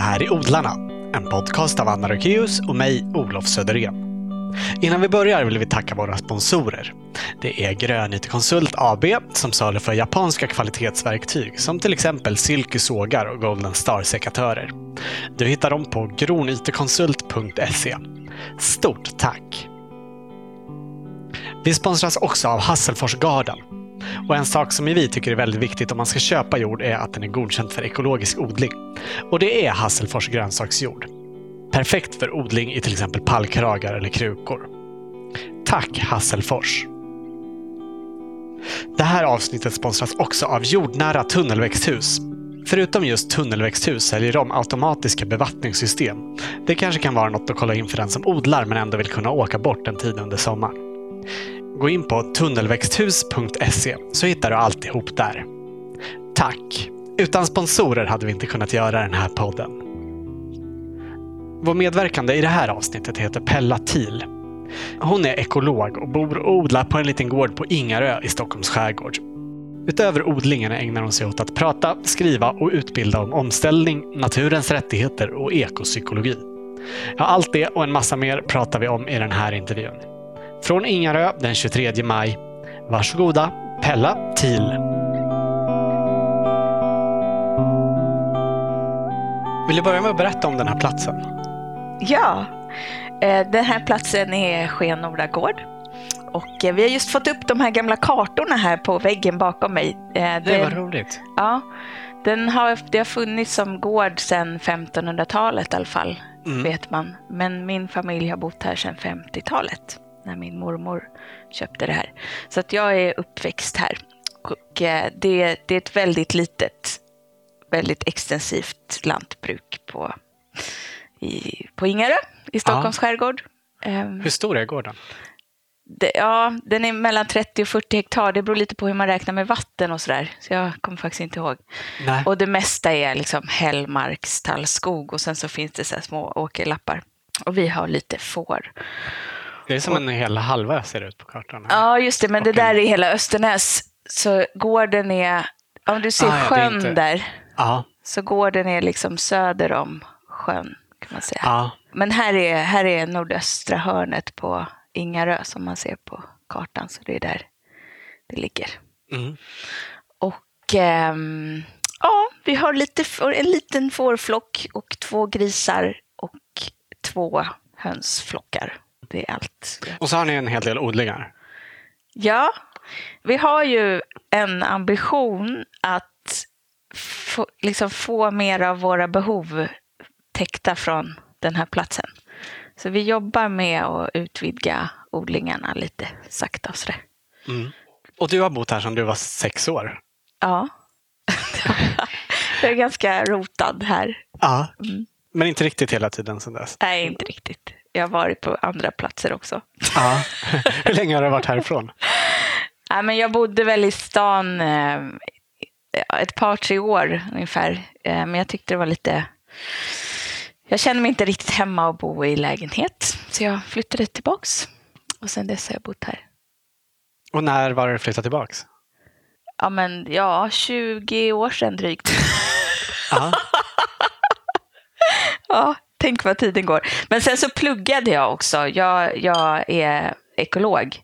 Det här är Odlarna, en podcast av Anna Rökeus och mig, Olof Söderén. Innan vi börjar vill vi tacka våra sponsorer. Det är Grön Konsult AB som saluför japanska kvalitetsverktyg som till exempel silkesågar och Golden Star-sekatörer. Du hittar dem på gronytekonsult.se. Stort tack! Vi sponsras också av Hasselfors Garden. Och en sak som vi tycker är väldigt viktigt om man ska köpa jord är att den är godkänd för ekologisk odling. Och det är Hasselfors grönsaksjord. Perfekt för odling i till exempel pallkragar eller krukor. Tack Hasselfors! Det här avsnittet sponsras också av jordnära tunnelväxthus. Förutom just tunnelväxthus säljer de automatiska bevattningssystem. Det kanske kan vara något att kolla in för den som odlar men ändå vill kunna åka bort en tid under sommaren. Gå in på tunnelväxthus.se så hittar du alltihop där. Tack! Utan sponsorer hade vi inte kunnat göra den här podden. Vår medverkande i det här avsnittet heter Pella Thiel. Hon är ekolog och bor och odlar på en liten gård på Ingarö i Stockholms skärgård. Utöver odlingen ägnar hon sig åt att prata, skriva och utbilda om omställning, naturens rättigheter och ekopsykologi. Ja, allt det och en massa mer pratar vi om i den här intervjun. Från Ingarö den 23 maj. Varsågoda, Pella Thiel. Vill du börja med att berätta om den här platsen? Ja, eh, den här platsen är Skenora gård. Och eh, vi har just fått upp de här gamla kartorna här på väggen bakom mig. Eh, Det var roligt. Ja, den har, det har funnits som gård sedan 1500-talet i alla fall, Mm. vet man. Men min familj har bott här sedan 50-talet, när min mormor köpte det här. Så att jag är uppväxt här. Och eh, det, det är ett väldigt litet, väldigt extensivt lantbruk på, i, på Ingarö i Stockholms skärgård. Ehm, Hur stor är gården? det, ja, den är mellan 30 och 40 hektar. Det beror lite på hur man räknar med vatten och sådär. Så jag kommer faktiskt inte ihåg. Nej. Och det mesta är liksom hällmarkstallskog och sen så finns det så små åkerlappar. Och vi har lite får. Det är som en hel halva ser ut på kartan. här. Ja, just det, men det där är hela Östernäs. Så gården är, om du ser Ah, ja, sjön inte- där, Ja. så gården är liksom söder om sjön kan man säga. ja. Men här är, här är nordöstra hörnet på Ingarö som man ser på kartan, så det är där det ligger. Mm. Och ehm, ja, vi har lite, en liten fårflock och två grisar och två hönsflockar. Det är allt. Och så har ni en hel del odlingar. Ja, vi har ju en ambition att få, liksom få mer av våra behov täckta från den här platsen. Så vi jobbar med att utvidga odlingarna lite sakta och sådär. Mm. Och du har bott här sedan du var sex år. Ja. Jag är ganska rotad här. Ja. Mm. Men inte riktigt hela tiden sedan dess. Nej, inte riktigt. Jag har varit på andra platser också. Ja. Hur länge har du varit härifrån? Nej, men jag bodde väl i stan eh, ja, ett par, tre år ungefär. Eh, men jag tyckte det var lite... Jag kände mig inte riktigt hemma och bo i lägenhet. Så jag flyttade tillbaks. Och sen dess har jag bott här. Och när var det du flyttade tillbaks? Ja, men ja, 20 år sedan drygt. Ja. Tänk vad tiden går. Men sen så pluggade jag också. Jag, jag är ekolog.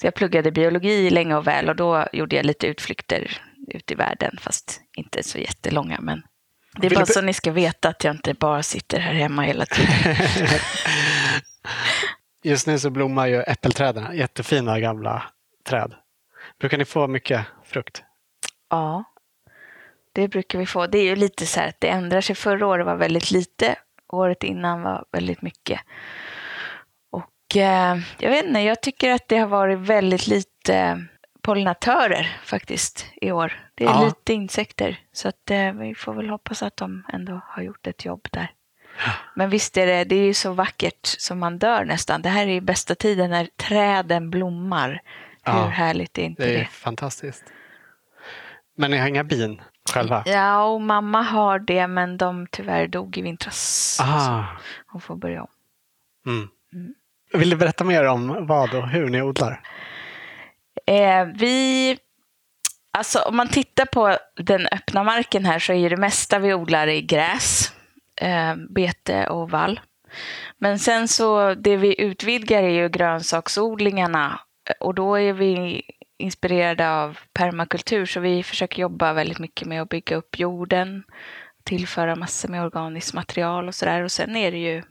Så jag pluggade biologi länge och väl och då gjorde jag lite utflykter ut i världen, fast inte så jättelånga. Men det är bara så ni ska veta att jag inte bara sitter här hemma hela tiden. Just nu så blommar ju äppelträden. Jättefina gamla träd. Brukar ni få mycket frukt? Ja, det brukar vi få. Det är ju lite så här att det ändrar sig. Förra året var väldigt lite, året innan var väldigt mycket. Och eh, jag vet inte, jag tycker att det har varit väldigt lite pollinatörer faktiskt i år. Det är Ja. lite insekter, så att eh, vi får väl hoppas att de ändå har gjort ett jobb där. Men visst är det, det är ju så vackert som man dör nästan. Det här är ju bästa tiden när träden blommar. Hur Ja, härligt är inte Det det? är fantastiskt. Men ni har inga bin själva? Ja, och mamma har det, men de tyvärr dog i vintras. Ah. Hon får börja om. Mm. Mm. Vill du berätta mer om vad och hur ni odlar? Eh, vi, alltså om man tittar på den öppna marken här så är det mesta vi odlar i gräs. eh, bete och vall. Men sen så det vi utvidgar är ju grönsaksodlingarna och då är vi inspirerade av permakultur så vi försöker jobba väldigt mycket med att bygga upp jorden, tillföra massor med organiskt material och sådär och sen är det ju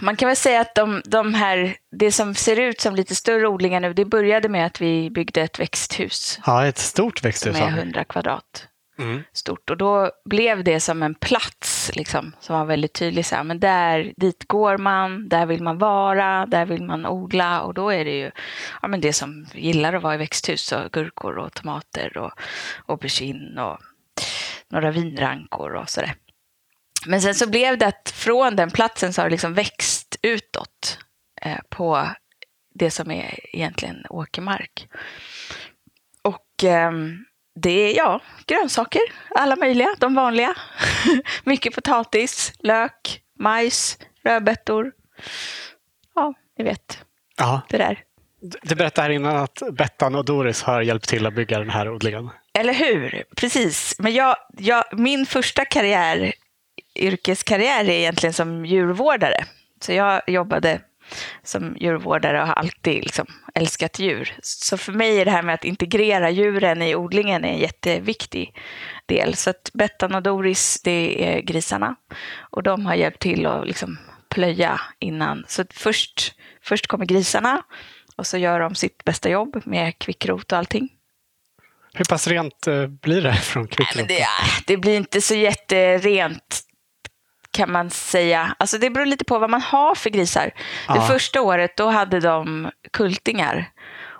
man kan väl säga att de, de här, det som ser ut som lite större odlingar nu, det började med att vi byggde ett växthus. Ja, ett stort växthus. Som är 100 kvadrat mm. stort. Och då blev det som en plats liksom, som var väldigt tydlig. Så här, men där, dit går man, där vill man vara, där vill man odla. Och då är det ju ja, men det som gillar att vara i växthus. så gurkor och tomater och aubergine och några vinrankor och sådär. Men sen så blev det att från den platsen så har det liksom växt utåt eh, på det som är egentligen åkermark. Och eh, det är ja, grönsaker, alla möjliga, de vanliga. Mycket potatis, lök, majs, rödbetor. Ja, ni vet. Ja. Det där. Du berättade här innan att Bettan och Doris har hjälpt till att bygga den här odlingen. Eller hur? Precis. Men jag, jag, min första karriär, yrkeskarriär är egentligen som djurvårdare. Så jag jobbade som djurvårdare och har alltid liksom älskat djur. Så för mig är det här med att integrera djuren i odlingen en jätteviktig del. Så att Bettan och Doris, det är grisarna. Och de har hjälpt till att liksom plöja innan. Så först, först kommer grisarna och så gör de sitt bästa jobb med kvickrot och allting. Hur pass rent eh, blir det från kvickroten? Det, det blir inte så jätterent kan man säga. Alltså det beror lite på vad man har för grisar. Ja. Det första året då hade de kultingar.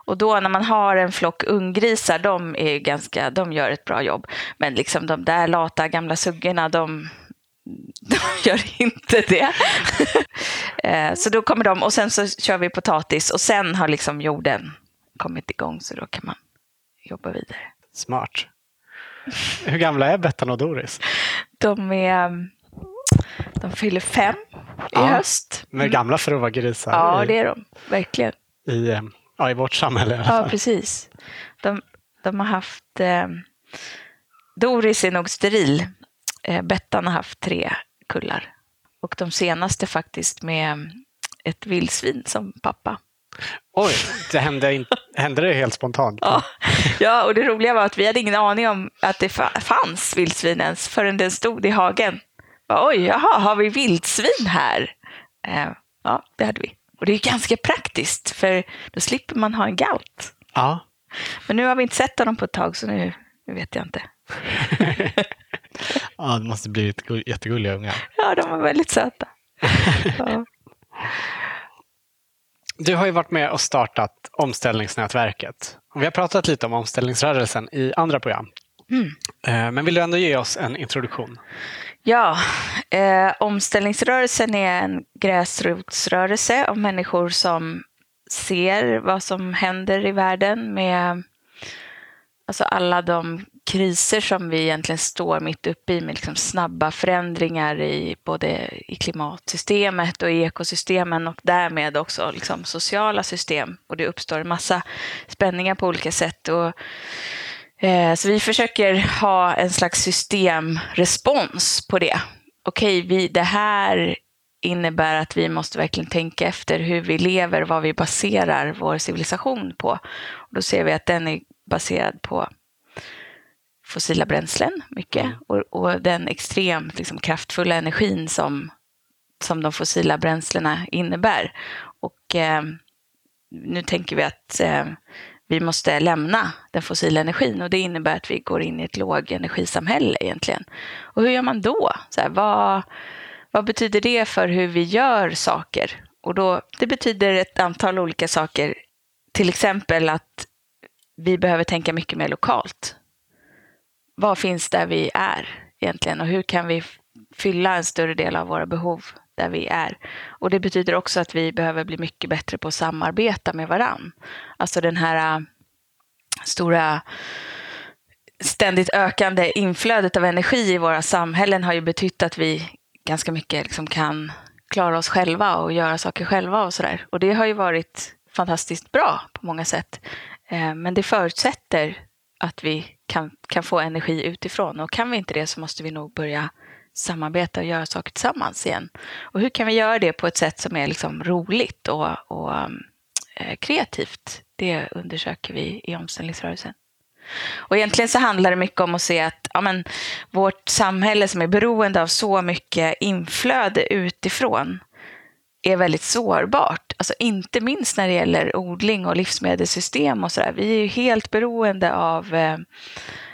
Och då när man har en flock unggrisar, de, är ganska, de gör ett bra jobb. Men liksom de där lata gamla suggorna, de, de gör inte det. Eh, så då kommer de och sen så kör vi potatis och sen har liksom jorden kommit igång så då kan man jobba vidare. Smart. Hur gamla är Bettan och Doris? De är de fyller fem i ja, höst. De är gamla för att vara grisar. Ja, i, det är de. Verkligen. I, eh, ja, i vårt samhälle i alla fall. Ja, precis. De, de har haft... Eh, Doris är nog steril. Eh, Bettan har haft tre kullar. Och de senaste faktiskt med ett vildsvin som pappa. Oj, det hände, in, hände det helt spontant? Ja. ja, och det roliga var att vi hade ingen aning om att det fanns vildsvin ens förrän den stod i hagen. Oj, jaha, har vi vildsvin här? Eh, ja, det hade vi. Och det är ganska praktiskt, för då slipper man ha en galt. Ja. Men nu har vi inte sett dem på ett tag, så nu, nu vet jag inte. ja, det måste bli jättegulliga ungar. Ja, de var väldigt söta. Ja. Du har ju varit med och startat omställningsnätverket. vi har pratat lite om omställningsrörelsen i andra program. Mm. Eh, men vill du ändå ge oss en introduktion? Ja, eh, omställningsrörelsen är en gräsrotsrörelse av människor som ser vad som händer i världen med alltså alla de kriser som vi egentligen står mitt uppe i med liksom snabba förändringar i både i klimatsystemet och i ekosystemen och därmed också liksom sociala system. Och det uppstår en massa spänningar på olika sätt. Och så vi försöker ha en slags systemrespons på det. Okej, okay, det här innebär att vi måste verkligen tänka efter hur vi lever, vad vi baserar vår civilisation på. Och då ser vi att den är baserad på fossila bränslen mycket mm. och, och, den extremt liksom, kraftfulla energin som, som de fossila bränslena innebär. Och eh, nu tänker vi att eh, vi måste lämna den fossila energin och det innebär att vi går in i ett lågenergisamhälle egentligen. Och hur gör man då? Så här, vad, vad betyder det för hur vi gör saker? Och då, det betyder ett antal olika saker. Till exempel att vi behöver tänka mycket mer lokalt. Vad finns där vi är egentligen och hur kan vi fylla en större del av våra behov där vi är. Och det betyder också att vi behöver bli mycket bättre på att samarbeta med varann. Alltså den här äh, stora ständigt ökande inflödet av energi i våra samhällen har ju betytt att vi ganska mycket liksom kan klara oss själva och göra saker själva och sådär. Och det har ju varit fantastiskt bra på många sätt. Eh, men det förutsätter att vi kan, kan få energi utifrån. Och kan vi inte det så måste vi nog börja samarbeta och göra saker tillsammans igen. Och hur kan vi göra det på ett sätt som är liksom roligt och, och um, eh, kreativt? Det undersöker vi i omställningsrörelsen. Och egentligen så handlar det mycket om att se att ja, men, vårt samhälle som är beroende av så mycket inflöde utifrån är väldigt sårbart. Alltså inte minst när det gäller odling och livsmedelssystem och sådär. Vi är ju helt beroende av eh,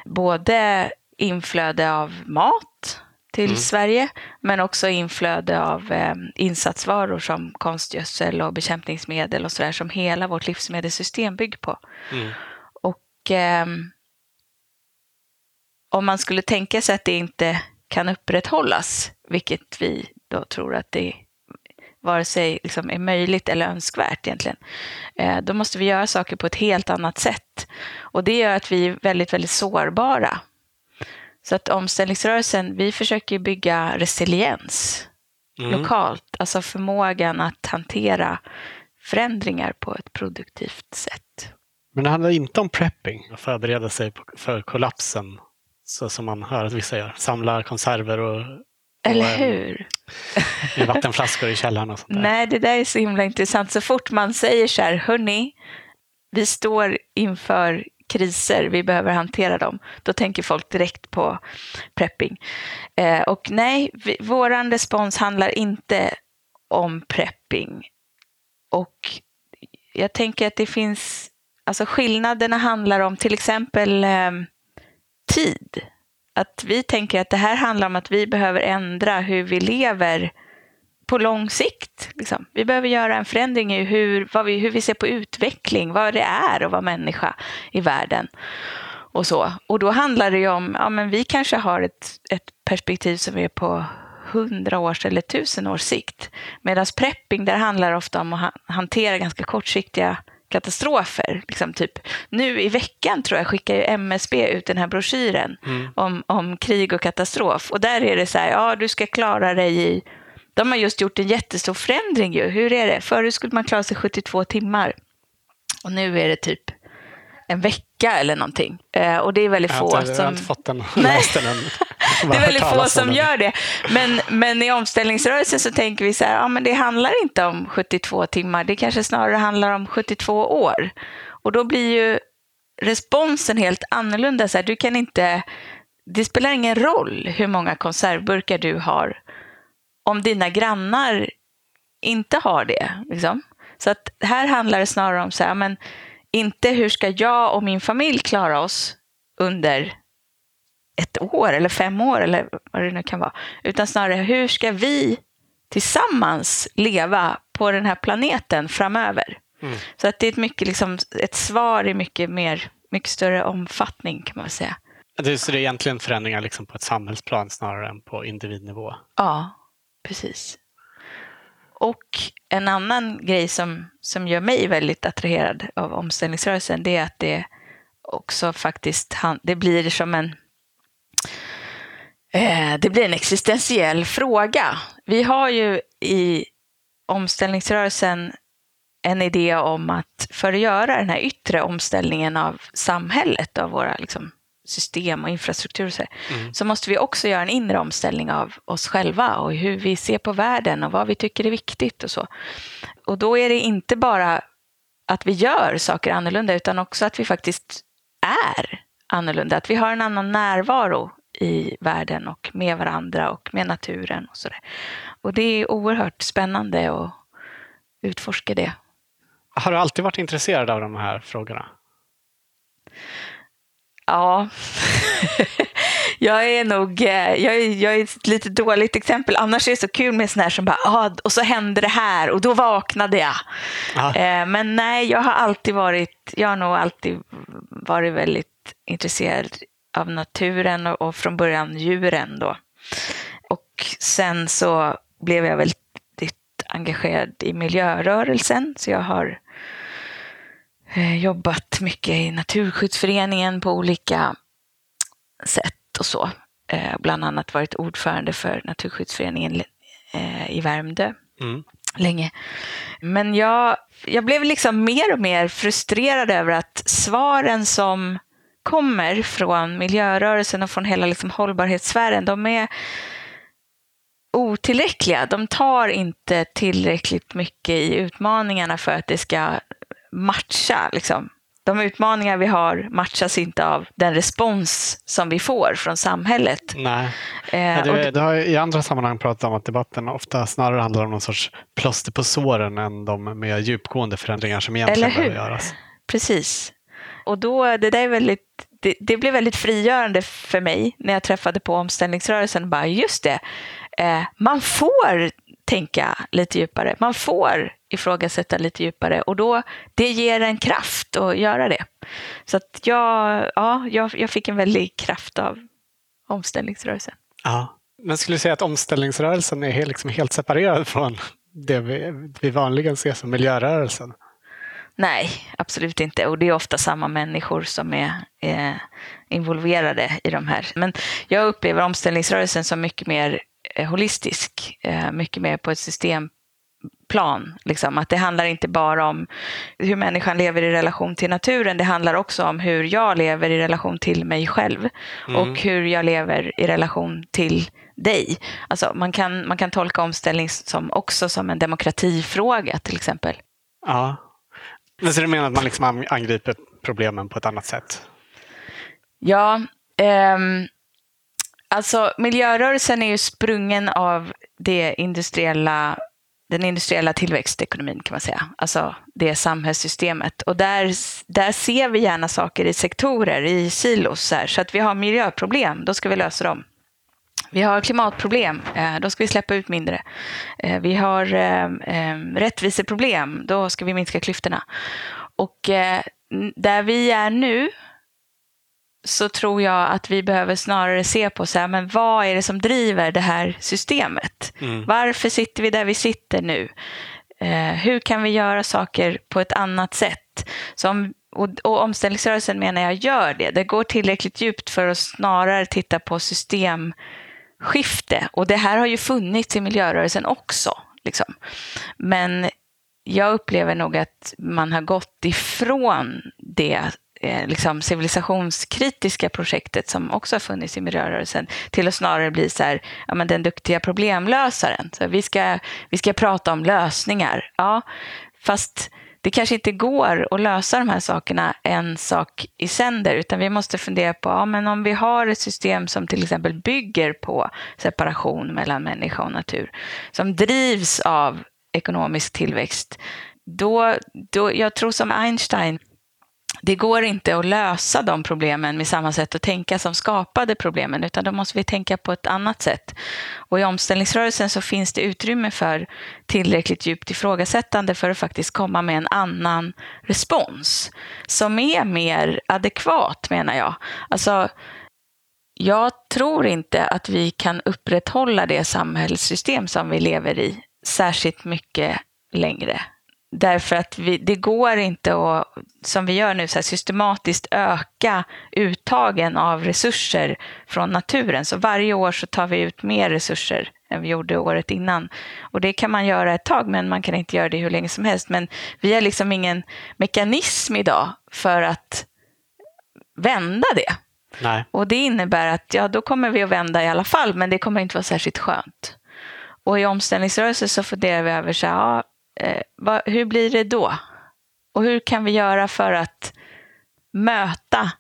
både inflöde av mat till mm. Sverige, men också inflöde av eh, insatsvaror som konstgödsel och bekämpningsmedel och sådär som hela vårt livsmedelssystem bygger på. Mm. Och eh, om man skulle tänka sig att det inte kan upprätthållas, vilket vi då tror att det vare sig liksom är möjligt eller önskvärt egentligen, eh, då måste vi göra saker på ett helt annat sätt. Och det gör att vi är väldigt, väldigt sårbara. Så att omställningsrörelsen, vi försöker bygga resiliens mm. lokalt, alltså förmågan att hantera förändringar på ett produktivt sätt. Men det handlar inte om prepping, att förbereda sig för kollapsen, så som man hör att vissa gör. Samla konserver och eller hur? Med vattenflaskor i källaren och sånt där. Nej, det där är så himla intressant. Så fort man säger så här, hörni, vi står inför kriser, vi behöver hantera dem, då tänker folk direkt på prepping. Eh, och nej, vi, våran respons handlar inte om prepping. Och jag tänker att det finns, alltså skillnaderna handlar om till exempel eh, tid att vi tänker att det här handlar om att vi behöver ändra hur vi lever på lång sikt. Liksom. Vi behöver göra en förändring i hur, vi, hur vi ser på utveckling, vad det är att vara människa i världen. Och så. Och då handlar det ju om, ja men vi kanske har ett, ett perspektiv som är på hundra års eller tusen års sikt. Medan prepping, där handlar det ofta om att hantera ganska kortsiktiga katastrofer. Liksom typ, nu i veckan tror jag skickar ju MSB ut den här broschyren mm. om, om krig och katastrof. Och där är det så här, ja du ska klara dig i... De har just gjort en jättestor förändring ju. Hur är det? Förut skulle man klara sig 72 timmar. Och nu är det typ en vecka eller någonting. Eh, och det är väldigt få som... Jag har inte fått den, läst den än. det är väldigt få som gör det. Men, men i omställningsrörelsen så tänker vi så här, ja men det handlar inte om 72 timmar, det kanske snarare handlar om 72 år. Och då blir ju responsen helt annorlunda. Så här, du kan inte, det spelar ingen roll hur många konservburkar du har om dina grannar inte har det. Liksom. Så att här handlar det snarare om så här, men inte hur ska jag och min familj klara oss under ett år eller fem år eller vad det nu kan vara. Utan snarare hur ska vi tillsammans leva på den här planeten framöver? Mm. Så att det är ett, mycket, liksom, ett svar i mycket, mer, mycket större omfattning kan man säga. Det, så det är egentligen förändringar liksom på ett samhällsplan snarare än på individnivå? Ja, precis. Och en annan grej som, som gör mig väldigt attraherad av omställningsrörelsen, det är att det också faktiskt det blir som en eh, det blir en existentiell fråga. Vi har ju i omställningsrörelsen en idé om att för att göra den här yttre omställningen av samhället, av våra liksom, system och infrastruktur och så, mm. så måste vi också göra en inre omställning av oss själva och hur vi ser på världen och vad vi tycker är viktigt och så. Och då är det inte bara att vi gör saker annorlunda utan också att vi faktiskt är annorlunda, att vi har en annan närvaro i världen och med varandra och med naturen och så där. Och det är oerhört spännande att utforska det. Har du alltid varit intresserad av de här frågorna? Ja, jag är nog eh, jag är, jag är ett lite dåligt exempel. Annars är det så kul med sådana här som bara, ah, och så hände det här och då vaknade jag. Eh, men nej, jag har alltid varit, jag har nog alltid varit väldigt intresserad av naturen och, och från början djuren då. Och sen så blev jag väldigt engagerad i miljörörelsen, så jag har jobbat mycket i Naturskyddsföreningen på olika sätt och så. Eh, bland annat varit ordförande för Naturskyddsföreningen eh, i Värmdö mm. länge. Men jag, jag blev liksom mer och mer frustrerad över att svaren som kommer från miljörörelsen och från hela liksom hållbarhetssfären, de är otillräckliga. De tar inte tillräckligt mycket i utmaningarna för att det ska matcha. Liksom. De utmaningar vi har matchas inte av den respons som vi får från samhället. Nej. Eh, du, du, har i andra sammanhang pratat om att debatten ofta snarare handlar om någon sorts plåster på såren än de mer djupgående förändringar som egentligen behöver göras. Precis. Och då, det där är väldigt det, det, blev väldigt frigörande för mig när jag träffade på omställningsrörelsen. Bara, just det, eh, man får tänka lite djupare. Man får ifrågasätta lite djupare och då, det ger en kraft att göra det. Så att jag, ja, jag, jag fick en väldig kraft av omställningsrörelsen. Ja. Men skulle du säga att omställningsrörelsen är liksom helt separerad från det vi, vi vanligen ser som miljörörelsen? Nej, absolut inte. Och det är ofta samma människor som är eh, involverade i de här. Men jag upplever omställningsrörelsen som mycket mer holistisk, eh, mycket mer på ett systemplan. Liksom. Att det handlar inte bara om hur människan lever i relation till naturen, det handlar också om hur jag lever i relation till mig själv mm. och hur jag lever i relation till dig. Alltså, man, kan, man kan tolka omställning som, också som en demokratifråga till exempel. Ja, men så du menar att man liksom angriper problemen på ett annat sätt? Ja, um, alltså miljörörelsen är ju sprungen av det industriella, den industriella tillväxtekonomin kan man säga. Alltså det samhällssystemet. Och där, där ser vi gärna saker i sektorer, i silos. Här. Så att vi har miljöproblem, då ska vi lösa dem. Vi har klimatproblem, eh, då ska vi släppa ut mindre. Eh, vi har eh, rättviseproblem, då ska vi minska klyftorna. Och där vi är nu så tror jag att vi behöver snarare se på så här, men vad är det som driver det här systemet? Mm. Varför sitter vi där vi sitter nu? hur kan vi göra saker på ett annat sätt? Som och, och omställningsrörelsen menar jag gör det. Det går tillräckligt djupt för att snarare titta på system skifte. Och det här har ju funnits i miljörörelsen också. Liksom. Men jag upplever nog att man har gått ifrån det eh, liksom civilisationskritiska projektet som också har funnits i miljörörelsen till att snarare bli så här, ja, men den duktiga problemlösaren. Så vi, ska, vi ska prata om lösningar. Ja, fast det kanske inte går att lösa de här sakerna en sak i sänder, utan vi måste fundera på, ja, men om vi har ett system som till exempel bygger på separation mellan människa och natur, som drivs av ekonomisk tillväxt, då, då jag tror som Einstein det går inte att lösa de problemen med samma sätt att tänka som skapade problemen, utan då måste vi tänka på ett annat sätt. Och i omställningsrörelsen så finns det utrymme för tillräckligt djupt ifrågasättande för att faktiskt komma med en annan respons som är mer adekvat, menar jag. Alltså, jag tror inte att vi kan upprätthålla det samhällssystem som vi lever i särskilt mycket längre. Därför att vi, det går inte att, som vi gör nu, så systematiskt öka uttagen av resurser från naturen. Så varje år så tar vi ut mer resurser än vi gjorde året innan. Och det kan man göra ett tag, men man kan inte göra det hur länge som helst. Men vi har liksom ingen mekanism idag för att vända det. Nej. Och det innebär att ja, då kommer vi att vända i alla fall, men det kommer inte vara särskilt skönt. Och i omställningsrörelsen så funderar vi över så här, ja, eh, vad, hur blir det då? Och hur kan vi göra för att möta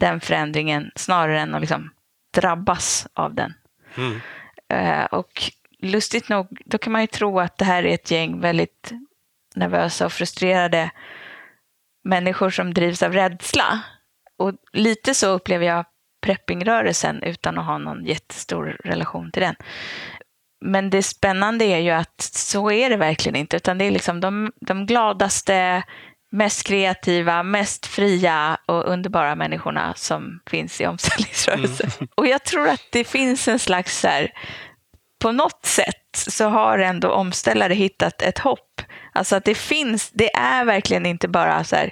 den förändringen snarare än att liksom drabbas av den? Mm. Eh, och lustigt nog, då kan man ju tro att det här är ett gäng väldigt nervösa och frustrerade människor som drivs av rädsla. Och lite så upplever jag preppingrörelsen utan att ha någon jättestor relation till den. Men det spännande är ju att så är det verkligen inte, utan det är liksom de, de gladaste, mest kreativa, mest fria och underbara människorna som finns i omställningsrörelsen. Mm. Och jag tror att det finns en slags så här, på något sätt så har ändå omställare hittat ett hopp. Alltså att det finns, det är verkligen inte bara så här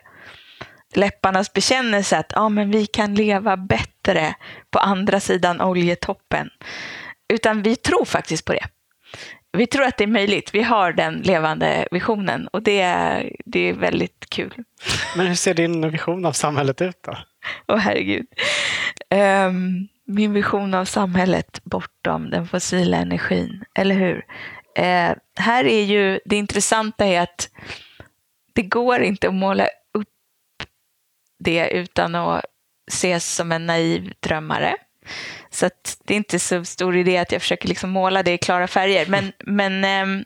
läpparnas bekännelse att ja, men vi kan leva bättre på andra sidan oljetoppen. Utan vi tror faktiskt på det. Vi tror att det är möjligt. Vi har den levande visionen och det är, det är väldigt kul. Men hur ser din vision av samhället ut då? Åh herregud. Um, min vision av samhället bortom den fossila energin, eller hur? Uh, här är ju det intressanta är att det går inte att måla upp det utan att ses som en naiv drömmare. Så det är inte så stor idé att jag försöker liksom måla det i klara färger. Men, men um,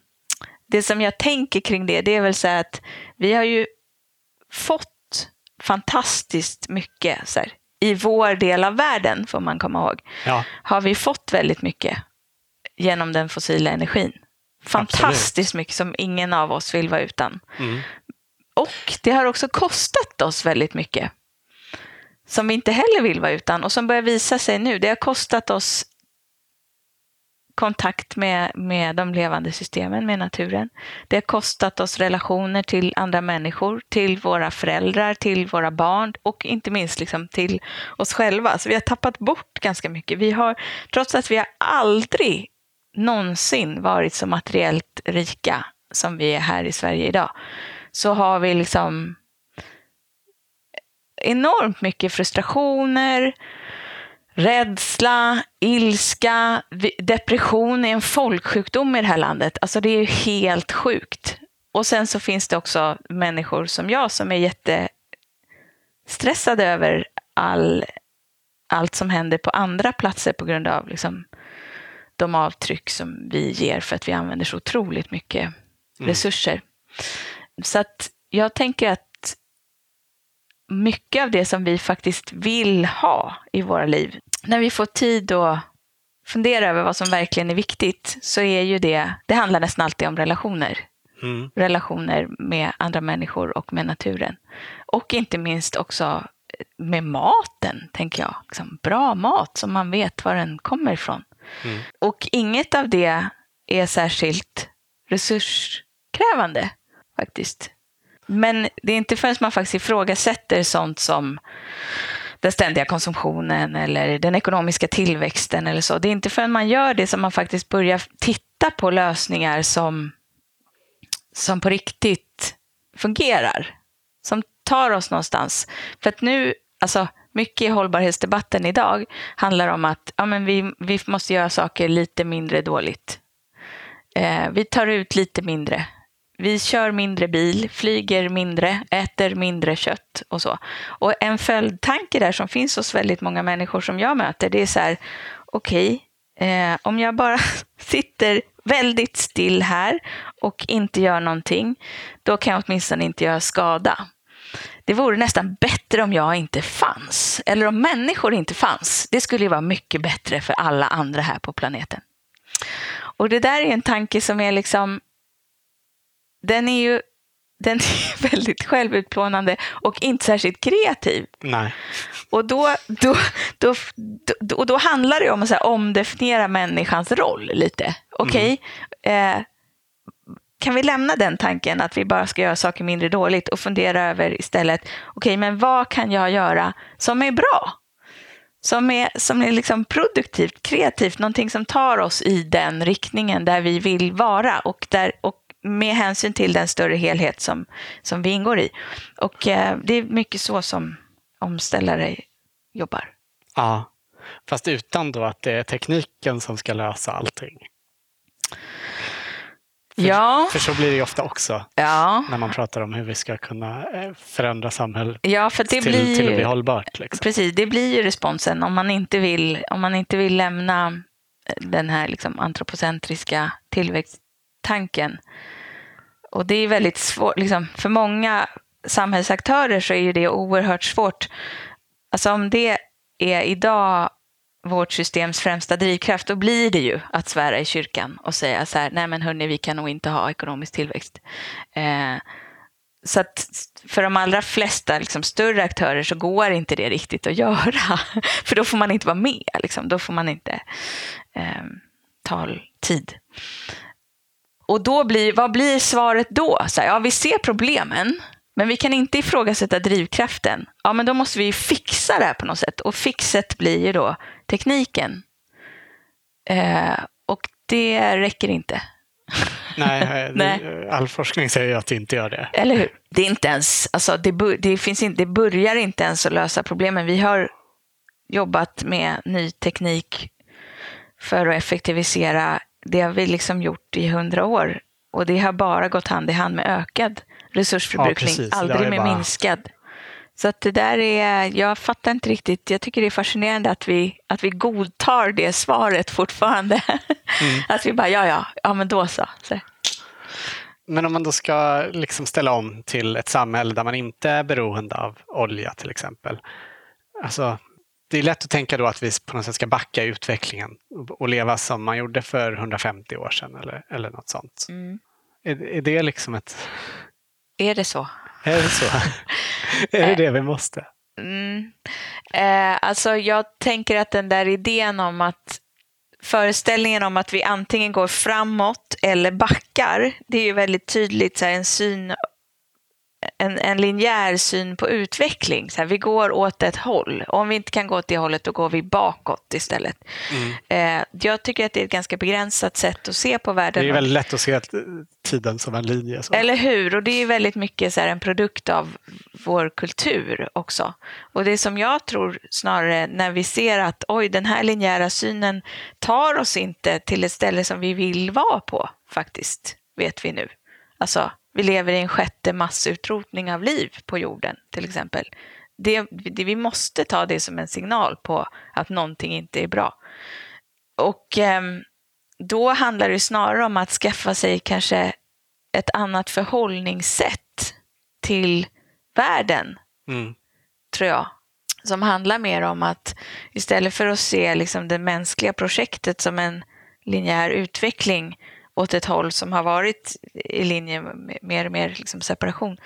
det som jag tänker kring det, det är väl så att vi har ju fått fantastiskt mycket så här, i vår del av världen, får man komma ihåg, ja. har vi fått väldigt mycket genom den fossila energin. Fantastiskt Absolut. mycket som ingen av oss vill vara utan. Mm. Och det har också kostat oss väldigt mycket som vi inte heller vill vara utan och som börjar visa sig nu. Det har kostat oss kontakt med, med de levande systemen, med naturen. Det har kostat oss relationer till andra människor, till våra föräldrar, till våra barn och inte minst liksom till oss själva. Så vi har tappat bort ganska mycket. Vi har, trots att vi har aldrig någonsin varit så materiellt rika som vi är här i Sverige idag, så har vi liksom enormt mycket frustrationer, rädsla, ilska, depression är en folksjukdom i det här landet. Alltså det är ju helt sjukt. Och sen så finns det också människor som jag som är jättestressade över all, allt som händer på andra platser på grund av liksom, de avtryck som vi ger för att vi använder så otroligt mycket mm. resurser. Så att jag tänker att mycket av det som vi faktiskt vill ha i våra liv, när vi får tid att fundera över vad som verkligen är viktigt, så är ju det, det handlar nästan alltid om relationer. Mm. Relationer med andra människor och med naturen. Och inte minst också med maten, tänker jag. Liksom bra mat som man vet var den kommer ifrån. Mm. Och inget av det är särskilt resurskrävande faktiskt. Men det är inte förrän man faktiskt ifrågasätter sånt som den ständiga konsumtionen eller den ekonomiska tillväxten eller så. Det är inte förrän man gör det som man faktiskt börjar titta på lösningar som, som på riktigt fungerar. Som tar oss någonstans. För att nu, alltså mycket i hållbarhetsdebatten idag handlar om att ja, men vi, vi måste göra saker lite mindre dåligt. Eh, vi tar ut lite mindre vi kör mindre bil, flyger mindre, äter mindre kött och så. Och en följdtanke där som finns hos väldigt många människor som jag möter, det är så här, okej, okay, eh, om jag bara sitter väldigt still här och inte gör någonting, då kan jag åtminstone inte göra skada. Det vore nästan bättre om jag inte fanns, eller om människor inte fanns. Det skulle ju vara mycket bättre för alla andra här på planeten. Och det där är en tanke som är liksom den är ju den är väldigt självutplånande och inte särskilt kreativ. Nej. Och då, då, då, då, och då handlar det om att så här, omdefiniera människans roll lite. Okej, okay? mm. eh, kan vi lämna den tanken att vi bara ska göra saker mindre dåligt och fundera över istället, okej, okay, men vad kan jag göra som är bra? Som är, som är liksom produktivt, kreativt, någonting som tar oss i den riktningen där vi vill vara och, där, och med hänsyn till den större helhet som, som vi ingår i. Och eh, det är mycket så som omställare jobbar. Ja, fast utan då att det är tekniken som ska lösa allting. För, ja. för så blir det ju ofta också ja. när man pratar om hur vi ska kunna eh, förändra samhället ja, för det till, blir, till att bli hållbart. Liksom. Precis, det blir ju responsen om man inte vill, om man inte vill lämna den här liksom antropocentriska Tanken. och det är väldigt svårt, liksom, för många samhällsaktörer så är ju det oerhört svårt. Alltså om det är idag vårt systems främsta drivkraft, då blir det ju att svära i kyrkan och säga så här, nej men hörni, vi kan nog inte ha ekonomisk tillväxt. Eh, så att för de allra flesta liksom, större aktörer så går inte det riktigt att göra. För då får man inte vara med, liksom. då får man inte eh, ta tid. Och då blir, vad blir svaret då? Så här, ja, vi ser problemen, men vi kan inte ifrågasätta drivkraften. Ja, men då måste vi fixa det här på något sätt. Och fixet blir ju då tekniken. Eh, och det räcker inte. Nej, det, Nej. all forskning säger ju att det inte gör det. Eller hur? Det är inte ens, alltså det, det, finns inte, det börjar inte ens att lösa problemen. Vi har jobbat med ny teknik för att effektivisera. Det har vi liksom gjort i hundra år. Och det har bara gått hand i hand med ökad resursförbrukning, Ja, aldrig med bara- minskad. Så att det där är, jag fattar inte riktigt, jag tycker det är fascinerande att vi, att vi godtar det svaret fortfarande. Mm. att vi bara, ja ja, ja men då så. så. Men om man då ska liksom ställa om till ett samhälle där man inte är beroende av olja till exempel. Alltså, det är lätt att tänka då att vi på något sätt ska backa utvecklingen och- och leva som man gjorde för 150 år sedan eller, eller något sånt. Mm. Är, är det liksom ett... Är det så? Är det så? är det det vi måste? Mm. Eh, alltså jag tänker att den där idén om att föreställningen om att vi antingen går framåt eller backar, det är ju väldigt tydligt så här, en syn en, en linjär syn på utveckling. Så här, vi går åt ett håll. Om vi inte kan gå åt det hållet, då går vi bakåt istället. Mm. Eh, jag tycker att det är ett ganska begränsat sätt att se på Det världen. är väldigt lätt att se att, tiden som en linje. Så. Eller hur? Och det är väldigt mycket så här en produkt av vår kultur också. Och det som jag tror snarare när vi ser att oj, den här linjära synen tar oss inte till ett ställe som vi vill vara på faktiskt, vet vi nu. Alltså, vi lever i en sjätte massutrotning av liv på jorden till exempel. Det, det, vi måste ta det som en signal på att någonting inte är bra. Och ehm, då handlar det snarare om att skaffa sig kanske ett annat förhållningssätt till världen, Mm. tror jag. Som handlar mer om att istället för att se liksom det mänskliga projektet som en linjär utveckling åt ett håll som har varit i linje med mer och mer liksom separation,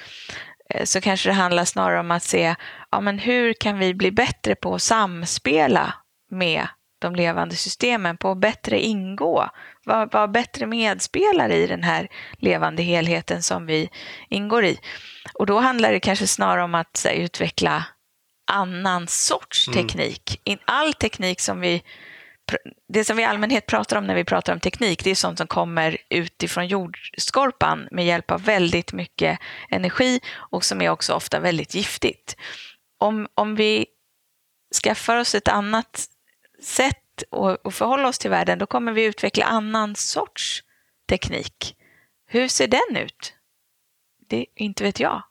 eh, så kanske det handlar snarare om att se ja, men hur kan vi bli bättre på att samspela med de levande systemen, på att bättre ingå, vara vara bättre medspelare i den här levande helheten som vi ingår i. Och då handlar det kanske snarare om att här, utveckla annan sorts Mm. teknik. In- All teknik som vi det som vi i allmänhet pratar om när vi pratar om teknik, det är sånt som kommer utifrån jordskorpan med hjälp av väldigt mycket energi och som är också ofta väldigt giftigt. Om, om vi skaffar oss ett annat sätt att förhålla oss till världen, då kommer vi utveckla annan sorts teknik. Hur ser den ut? Det inte vet jag.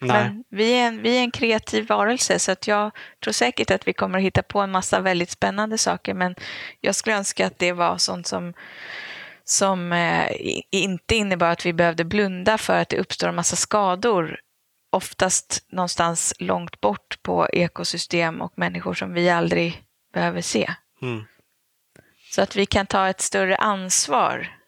Nej. Men vi är, en, vi är en kreativ varelse så att jag tror säkert att vi kommer att hitta på en massa väldigt spännande saker men jag skulle önska att det var sånt som, som eh, inte innebar att vi behövde blunda för att det uppstår en massa skador oftast någonstans långt bort på ekosystem och människor som vi aldrig behöver se. Mm. Så att vi kan ta ett större ansvar.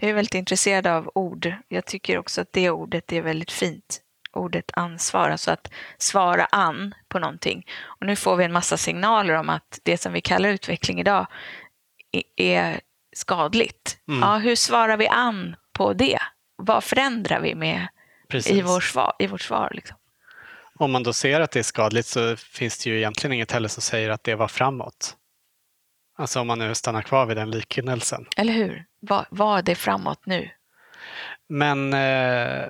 Jag är väldigt intresserad av ord. Jag tycker också att det ordet är väldigt fint. Ordet ansvar, alltså att svara an på någonting. Och nu får vi en massa signaler om att det som vi kallar utveckling idag är skadligt. Mm. Ja, hur svarar vi an på det? Vad förändrar vi med Precis. i, vår svar, i vårt svar? Liksom? Om man då ser att det är skadligt så finns det ju egentligen inget heller som säger att det var framåt. Alltså om man nu stannar kvar vid den liknelsen. Eller hur? Vad, vad är det framåt nu? Men, eh,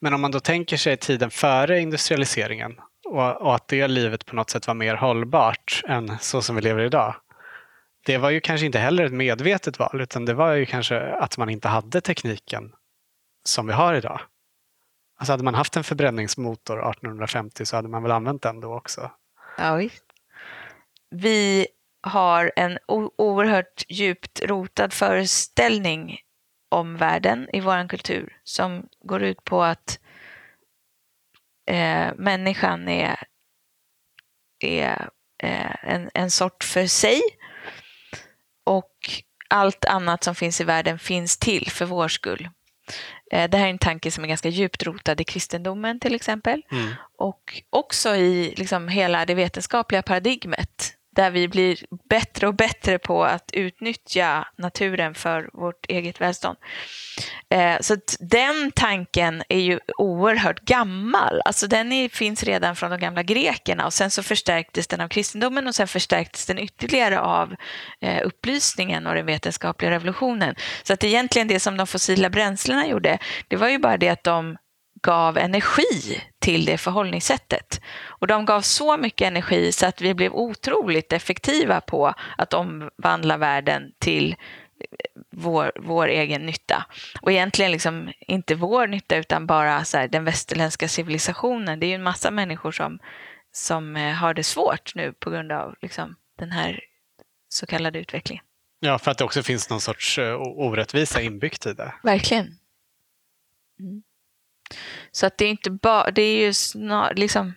men om man då tänker sig tiden före industrialiseringen och, och att det livet på något sätt var mer hållbart än så som vi lever idag. Det var ju kanske inte heller ett medvetet val utan det var ju kanske att man inte hade tekniken som vi har idag. Alltså hade man haft en förbränningsmotor 1850 så hade man väl använt den då också. Ja, visst. Vi har en oerhört djupt rotad föreställning om världen i vår kultur som går ut på att eh, människan är, är eh, en, en sort för sig och allt annat som finns i världen finns till för vår skull. Eh, det här är en tanke som är ganska djupt rotad i kristendomen till exempel Mm. och också i liksom hela det vetenskapliga paradigmet där vi blir bättre och bättre på att utnyttja naturen för vårt eget välstånd. Eh, så den tanken är ju oerhört gammal. Alltså den är, finns redan från de gamla grekerna och sen så förstärktes den av kristendomen och sen förstärktes den ytterligare av eh, upplysningen och den vetenskapliga revolutionen. Så att egentligen det som de fossila bränslena gjorde, det var ju bara det att de gav energi till det förhållningssättet. Och de gav så mycket energi så att vi blev otroligt effektiva på att omvandla världen till vår, vår egen nytta. Och egentligen liksom inte vår nytta utan bara så här, den västerländska civilisationen. Det är ju en massa människor som, som eh, har det svårt nu på grund av liksom, den här så kallade utvecklingen. Ja, för att det också finns någon sorts eh, orättvisa inbyggt i det. Verkligen. Mm. Så att det är inte bara, det är ju snar, liksom,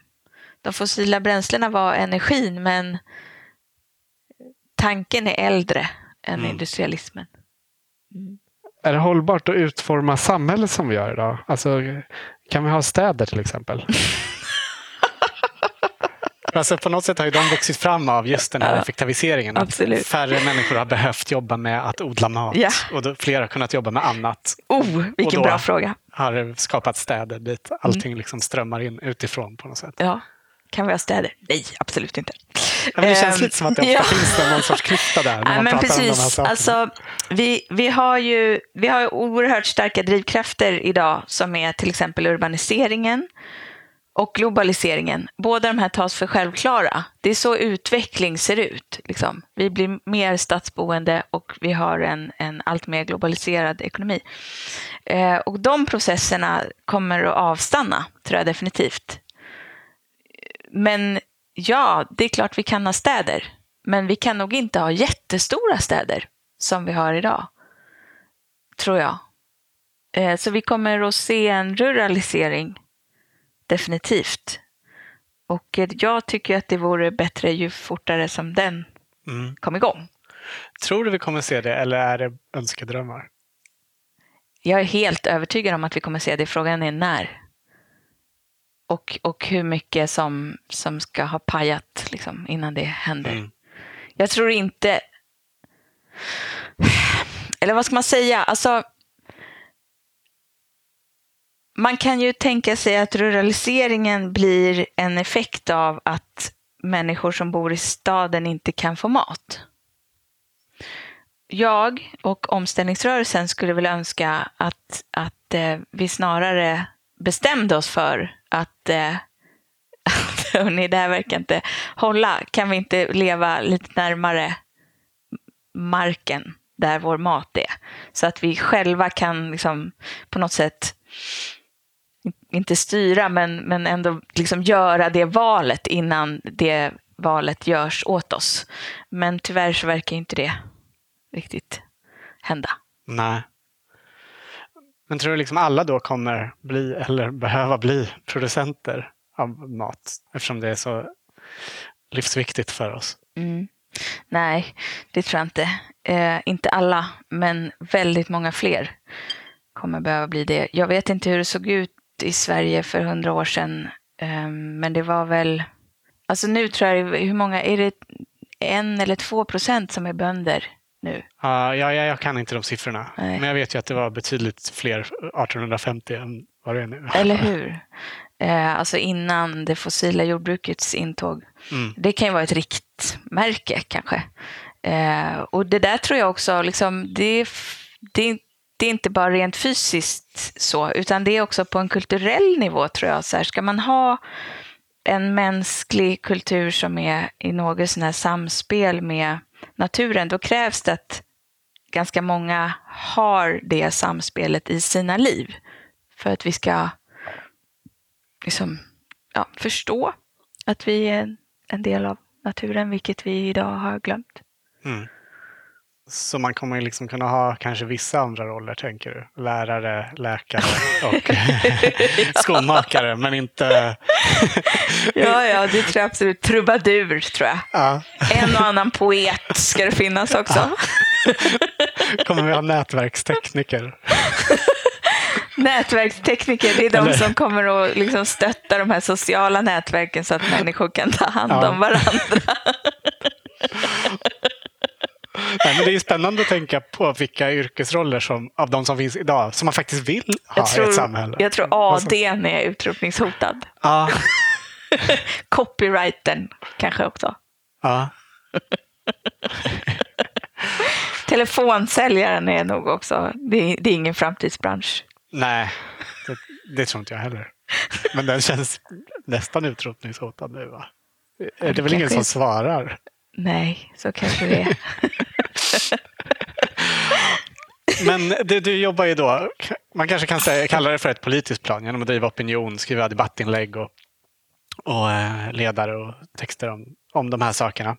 de fossila bränslena var energin men tanken är äldre än mm. industrialismen. Mm. Är det hållbart att utforma samhället som vi gör idag? Alltså, kan vi ha städer till exempel? Alltså på något sätt har ju de vuxit fram av just den här ja, effektiviseringen. Att absolut. färre människor har behövt jobba med att odla mat ja. och fler har kunnat jobba med annat. Oh, vilken bra fråga. har skapat städer dit allting mm. liksom strömmar in utifrån på något sätt. Ja. Kan vi ha städer? Nej, absolut inte. Ja, det känns lite som att det ofta ja. finns någon sorts klyfta där. När ja, men precis. Alltså, vi, vi, har ju vi har oerhört starka drivkrafter idag som är till exempel urbaniseringen och globaliseringen. Båda de här tas för självklara. Det är så utveckling ser ut. Liksom. Vi blir mer stadsboende och vi har en, en allt mer globaliserad ekonomi. Eh, och de processerna kommer att avstanna, tror jag definitivt. Men ja, det är klart vi kan ha städer. Men vi kan nog inte ha jättestora städer som vi har idag. Tror jag. Eh, så vi kommer att se en ruralisering definitivt. Och jag tycker att det vore bättre ju fortare som den mm. kom igång. Tror du vi kommer se det eller är det önskedrömmar? Jag är helt övertygad om att vi kommer se det. Frågan är när. Och, och hur mycket som, som ska ha pajat liksom, innan det händer. Mm. Jag tror inte... Eller vad ska man säga? Alltså, man kan ju tänka sig att ruraliseringen blir en effekt av att människor som bor i staden inte kan få mat. Jag och omställningsrörelsen skulle väl önska att, att eh, vi snarare bestämde oss för att eh, hörni, det här verkar inte hålla. Kan vi inte leva lite närmare marken där vår mat är? Så att vi själva kan liksom, på något sätt inte styra, men, men ändå liksom göra det valet innan det valet görs åt oss. Men tyvärr så verkar inte det riktigt hända. Nej. Men tror du liksom alla då kommer bli eller behöva bli producenter av mat eftersom det är så livsviktigt för oss? Mm. Nej, det tror jag inte. Eh, inte alla, men väldigt många fler kommer behöva bli det. Jag vet inte hur det såg ut i Sverige för hundra år sedan. Ehm, men det var väl, alltså nu tror jag, hur många, är det en eller två procent som är bönder nu? Uh, ja, jag, jag kan inte de siffrorna. Nej. Men jag vet ju att det var betydligt fler 1850 än vad det är nu. Eller hur? Eh, alltså innan det fossila jordbrukets intåg. Mm. Det kan ju vara ett riktmärke kanske. Eh, och det där tror jag också, liksom, det, det, det är inte bara rent fysiskt så, utan det är också på en kulturell nivå tror jag. Så här, ska man ha en mänsklig kultur som är i något sån här samspel med naturen, då krävs det att ganska många har det samspelet i sina liv. För att vi ska liksom, ja, förstå att vi är en del av naturen, vilket vi idag har glömt. Mm. Så man kommer liksom kunna ha kanske vissa andra roller, tänker du? Lärare, läkare och skomakare, men inte... ja, ja, det tror jag absolut. Trubadur, tror jag. Ja. En och annan poet ska det finnas också. kommer vi ha nätverkstekniker? Nätverkstekniker, det är de Eller... som kommer att liksom stötta de här sociala nätverken så att människor kan ta hand ja. om varandra. Nej, men det är spännande att tänka på vilka yrkesroller som, av de som finns idag som man faktiskt vill ha Jag tror, i ett samhälle. jag tror AD är utrotningshotad. Ja, Copyrighten kanske också. ja. Telefonsäljaren är nog också, det är, det är ingen framtidsbransch. Nej, det, det tror inte jag heller. Men den känns nästan utrotningshotad nu va? Är det väl ingen som är- svarar? Nej, så kanske det är. Men du, du jobbar ju då, man kanske kan säga, kalla det för ett politiskt plan genom att driva opinion, skriva debattinlägg och, och eh, ledare och texter om, om de här sakerna.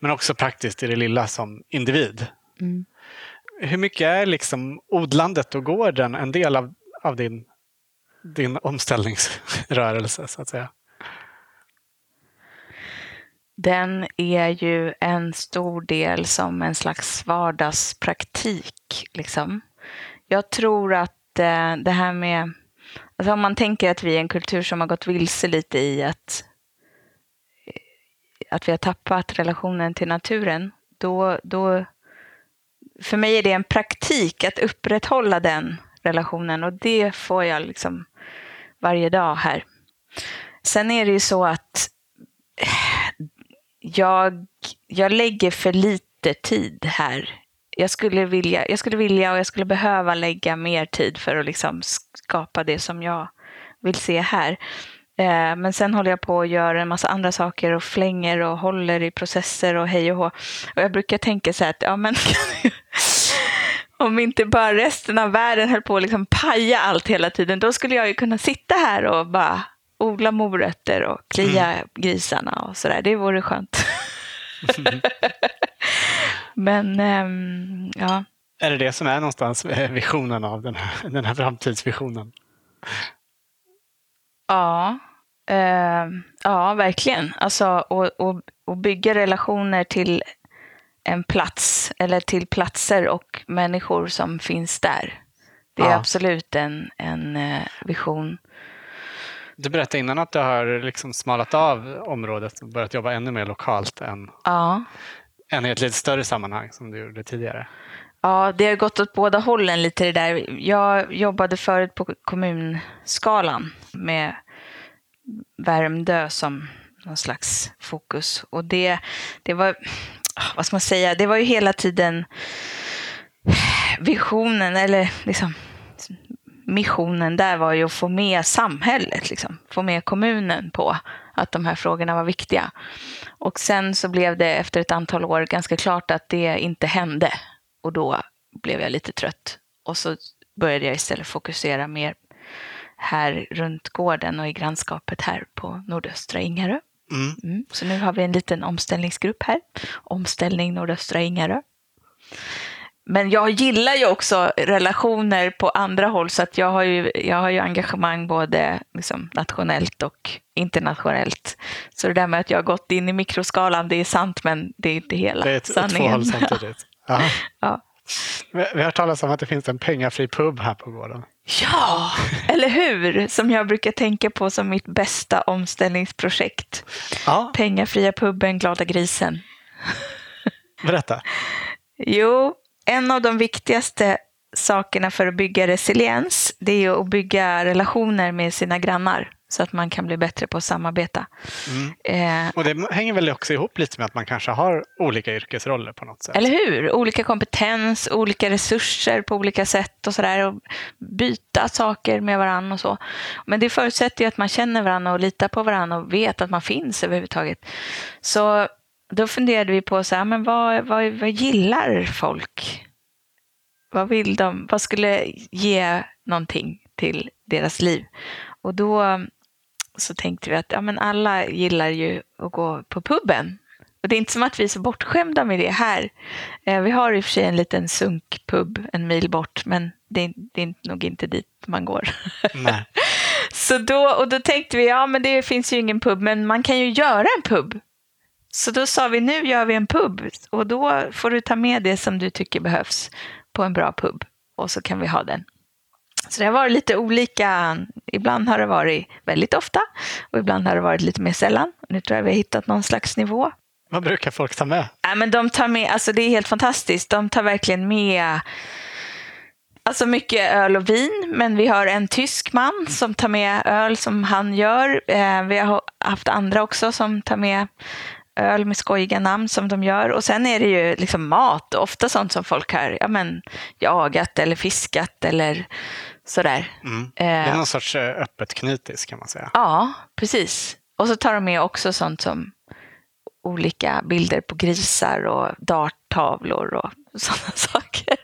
Men också praktiskt i det lilla som individ. Mm. Hur mycket är liksom odlandet och gården en del av, av din, din omställningsrörelse så att säga? Den är ju en stor del som en slags vardagspraktik. Liksom. Jag tror att eh, det här med... Alltså om man tänker att vi är en kultur som har gått vilse lite i att, eh, att vi har tappat relationen till naturen, då, då... För mig är det en praktik att upprätthålla den relationen och det får jag liksom varje dag här. Sen är det ju så att eh, jag, jag lägger för lite tid här. Jag skulle, vilja, jag skulle vilja och jag skulle behöva lägga mer tid för att liksom skapa det som jag vill se här. Eh, men sen håller jag på och gör en massa andra saker och flänger och håller i processer och hej och hå. Och jag brukar tänka så här att ja, men om inte bara resten av världen höll på att liksom paja allt hela tiden, då skulle jag ju kunna sitta här och bara odla morötter och klia grisarna och sådär. Det vore skönt. Men ehm, ja, Är det det som är någonstans eh, visionen av den här, den här framtidsvisionen? ja, ehm, ja verkligen. Alltså och, och, och bygga relationer till en plats eller till platser och människor som finns där. Det är Ja. absolut en, en eh, vision. Du berättade innan att du har liksom smalat av området och börjat jobba ännu mer lokalt än, Ja. än i ett lite större sammanhang som du gjorde tidigare. Ja, det har gått åt båda hållen lite det där. Jag jobbade förut på kommunskalan med Värmdö som någon slags fokus. Och det, det var, vad ska man säga, det var ju hela tiden visionen eller liksom missionen där var ju att få med samhället, liksom, få med kommunen på att de här frågorna var viktiga. Och sen så blev det efter ett antal år ganska klart att det inte hände. Och då blev jag lite trött. Och så började jag istället fokusera mer här runt gården och i grannskapet här på nordöstra Ingarö. Mm. Mm. Så nu har vi en liten omställningsgrupp här. Omställning nordöstra Ingarö. Men jag gillar ju också relationer på andra håll så att jag har ju, jag har ju engagemang både liksom nationellt och internationellt. Så det där med att jag har gått in i mikroskalan, det är sant men det är inte hela Det är ett, sanningen. två håll samtidigt. Ja. Ja. Vi vi har hört talas om att det finns en pengafri pub här på gården. Ja, eller hur? Som jag brukar tänka på som mitt bästa omställningsprojekt. Ja, Pengafria puben, glada grisen. berätta. Jo, en av de viktigaste sakerna för att bygga resiliens, det är att bygga relationer med sina grannar så att man kan bli bättre på att samarbeta. Eh, Och det hänger väl också ihop lite med att man kanske har olika yrkesroller på något sätt. eller hur? Olika kompetens, olika resurser på olika sätt och sådär. Och byta saker med varandra och så. Men det förutsätter ju att man känner varandra och litar på varandra och vet att man finns överhuvudtaget. Så då funderade vi på så här, men vad, vad, vad gillar folk? Vad vill de? Vad skulle ge någonting till deras liv? Och då så tänkte vi att ja, men alla gillar ju att gå på puben. Och det är inte som att vi är så bortskämda med det här. Eh, vi har i och för sig en liten sunkpub en mil bort, men det är, det är nog inte dit man går. Nej. Så då, och då tänkte vi, ja men det finns ju ingen pub, men man kan ju göra en pub. Så då sa vi, nu gör vi en pub och då får du ta med det som du tycker behövs på en bra pub och så kan vi ha den. Så det har varit lite olika. Ibland har det varit väldigt ofta och ibland har det varit lite mer sällan. Nu tror jag vi har hittat någon slags nivå. Vad brukar folk ta med? Ja, men de tar med, alltså det är helt fantastiskt. De tar verkligen med Alltså mycket öl och vin, men vi har en tysk man som tar med öl som han gör. Eh, vi har haft andra också som tar med öl med skojiga namn som de gör. Och sen är det ju liksom mat, ofta sånt som folk har ja, men, jagat eller fiskat eller sådär. Mm. Det är någon sorts eh, öppet knytis kan man säga. Ja, precis. Och så tar de med också sånt som olika bilder på grisar och darttavlor och sådana saker.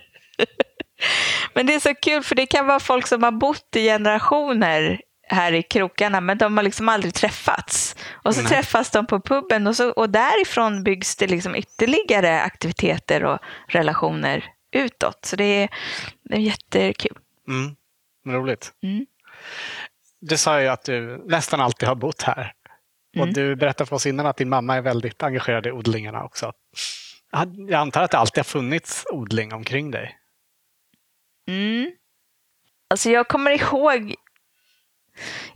Men det är så kul för det kan vara folk som har bott i generationer här i krokarna men de har liksom aldrig träffats. Och så Nej. träffas de på puben och, så, och därifrån byggs det liksom ytterligare aktiviteter och relationer utåt. Så det är, det är jättekul. Mm. Roligt. Mm. Du sa ju att du nästan alltid har bott här. Och mm. du berättade för oss innan att din mamma är väldigt engagerad i odlingarna också. Jag antar att det alltid har funnits odling omkring dig? Mm. Alltså jag kommer ihåg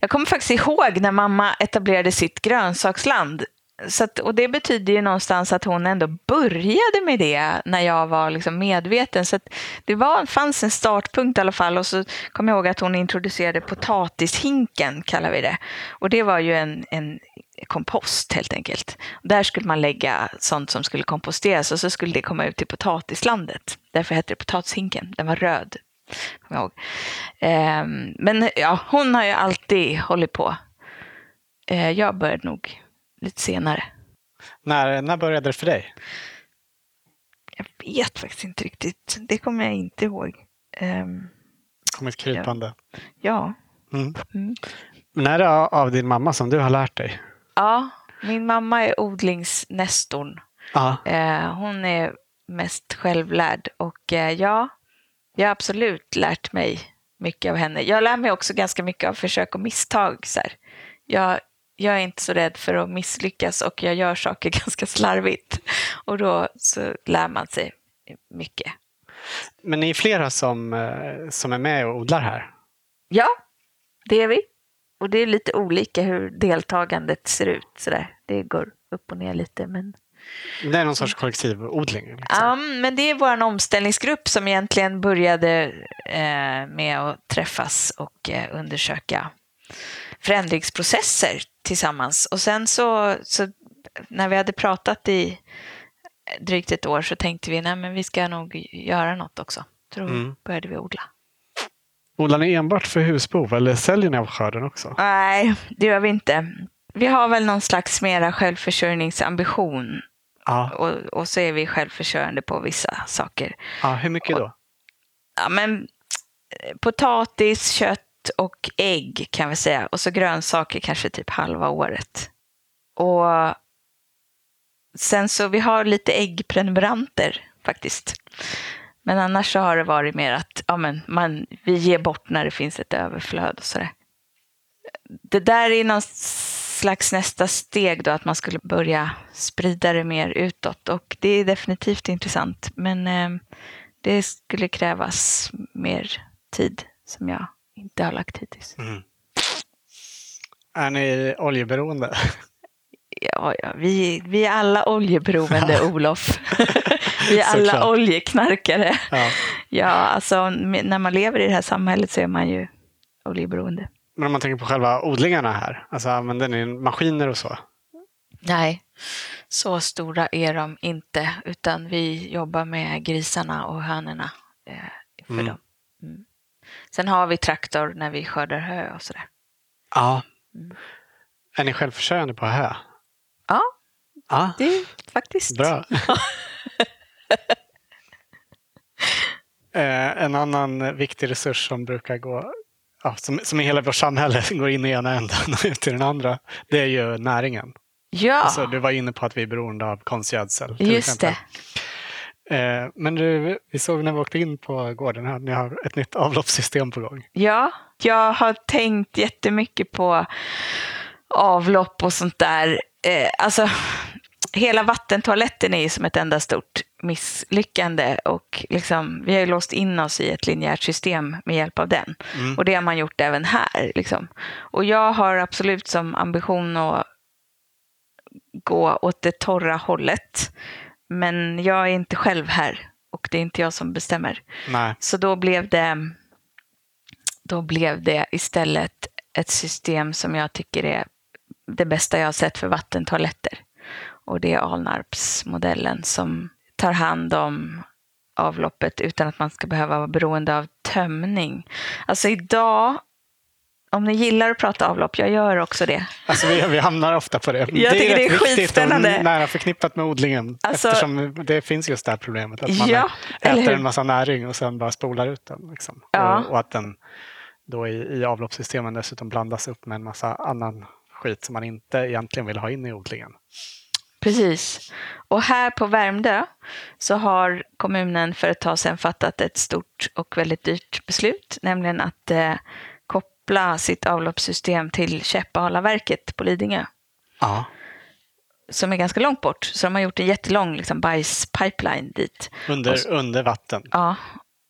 jag kommer faktiskt ihåg när mamma etablerade sitt grönsaksland. Så att, och det betyder ju någonstans att hon ändå började med det när jag var liksom medveten. Så det var, fanns en startpunkt i alla fall. Och så kommer jag ihåg att hon introducerade potatishinken, kallar vi det. Och det var ju en, en kompost helt enkelt. Där skulle man lägga sånt som skulle komposteras och så skulle det komma ut till potatislandet. Därför hette det potatishinken. Den var röd. Kommer jag ihåg. Ehm, men ja, hon har ju alltid hållit på. Eh, jag började nog lite senare. När, när började det för dig? Jag vet faktiskt inte riktigt. Det kommer jag inte ihåg. Um, Kommit krypande? Ja. Mm. Mm. Men är det av din mamma som du har lärt dig? Ja, min mamma är odlingsnestorn. Eh, hon är mest självlärd och eh, ja, jag har absolut lärt mig mycket av henne. Jag lär mig också ganska mycket av försök och misstag. Så jag, jag är inte så rädd för att misslyckas och jag gör saker ganska slarvigt. Och då så lär man sig mycket. Men ni är flera som, eh, som är med och odlar här? Ja, det är vi. Och det är lite olika hur deltagandet ser ut. Så där. Det går upp och ner lite. Men... Det är någon sorts kollektivodling? Liksom. Ja, men det är vår omställningsgrupp som egentligen började eh, med att träffas och eh, undersöka förändringsprocesser tillsammans. Och sen så, så, när vi hade pratat i drygt ett år så tänkte vi att vi ska nog göra något också. Så då mm. började vi odla. Odlar ni enbart för husbehov eller säljer ni av skörden också? Nej, det gör vi inte. Vi har väl någon slags mera självförsörjningsambition. Ja. Och, och så är vi självförsörjande på vissa saker. Ja, hur mycket då? ja, men eh, potatis, kött och ägg kan vi säga. Och så grönsaker kanske typ halva året. Och sen så vi har lite äggprenumeranter faktiskt. Men annars så har det varit mer att ja, men man, vi ger bort när det finns ett överflöd och sådär. Det där är någon slags nästa steg då, att man skulle börja sprida det mer utåt. Och det är definitivt intressant. Men eh, det skulle krävas mer tid som jag inte har lagt hittills. Mm. Är ni oljeberoende? Ja, ja, vi, vi är alla oljeberoende, Olof. vi är alla Såklart. oljeknarkare. Ja. ja, alltså när man lever i det här samhället så är man ju oljeberoende. Men om man tänker på själva odlingarna här, alltså använder ni maskiner och så? Nej, så stora är de inte, utan vi jobbar med grisarna och hönorna eh, för mm. dem. Mm. Sen har vi traktor när vi skördar hö och sådär. Ja. Mm. Är ni självförsörjande på hö? Ja, ah. det är faktiskt. Bra. eh, en annan viktig resurs som brukar gå, ja, som, som i hela vårt samhälle går in i ena änden och ut i den andra, det är ju näringen. Ja. Alltså, du var inne på att vi är beroende av konstgödsel. Just exempel. det. Eh, men du, vi såg när vi åkte in på gården att ni har ett nytt avloppssystem på gång. Ja, jag har tänkt jättemycket på avlopp och sånt där eh, alltså, hela vattentoaletten är ju som ett enda stort misslyckande och liksom, vi har ju låst in oss i ett linjärt system med hjälp av den. Mm. Och det har man gjort även här. Liksom. Och jag har absolut som ambition att gå åt det torra hållet. Men jag är inte själv här och det är inte jag som bestämmer. Nej. Så då blev det, då blev det istället ett system som jag tycker är det bästa jag har sett för vattentoaletter. Och det är Alnarpsmodellen som tar hand om avloppet utan att man ska behöva vara beroende av tömning. Alltså idag, om ni gillar att prata avlopp, jag gör också det. Alltså vi, vi hamnar ofta på det. Jag tycker det är rätt viktigt skitspännande. och nära förknippat med odlingen. Alltså- eftersom det finns just det här problemet. Att man Ja, äter en massa näring och sen bara spolar ut den. Liksom. Ja. Och, och att den då i, i avloppssystemen dessutom blandas upp med en massa annan skit som man inte egentligen vill ha in i odlingen. Precis. Och här på Värmdö så har kommunen för ett tag sedan fattat ett stort och väldigt dyrt beslut, nämligen att eh, koppla sitt avloppssystem till Käppalaverket på Lidingö, Ja. som är ganska långt bort. Så de har gjort en jättelång liksom, bajspipeline dit. Under, så- under vatten. Ja,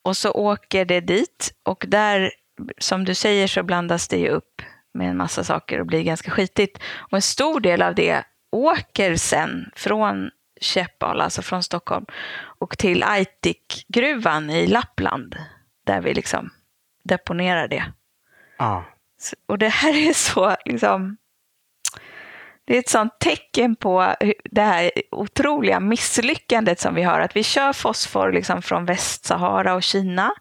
och så åker det dit och där, som du säger, så blandas det ju upp med en massa saker och blir ganska skitigt. Och en stor del av det åker sen från Käppala, alltså från Stockholm, och till Aitikgruvan i Lappland, där vi liksom deponerar det. Så- Och det här är så, liksom, det är ett sånt tecken på det här otroliga misslyckandet som vi har. Att vi kör fosfor liksom från Västsahara och Kina.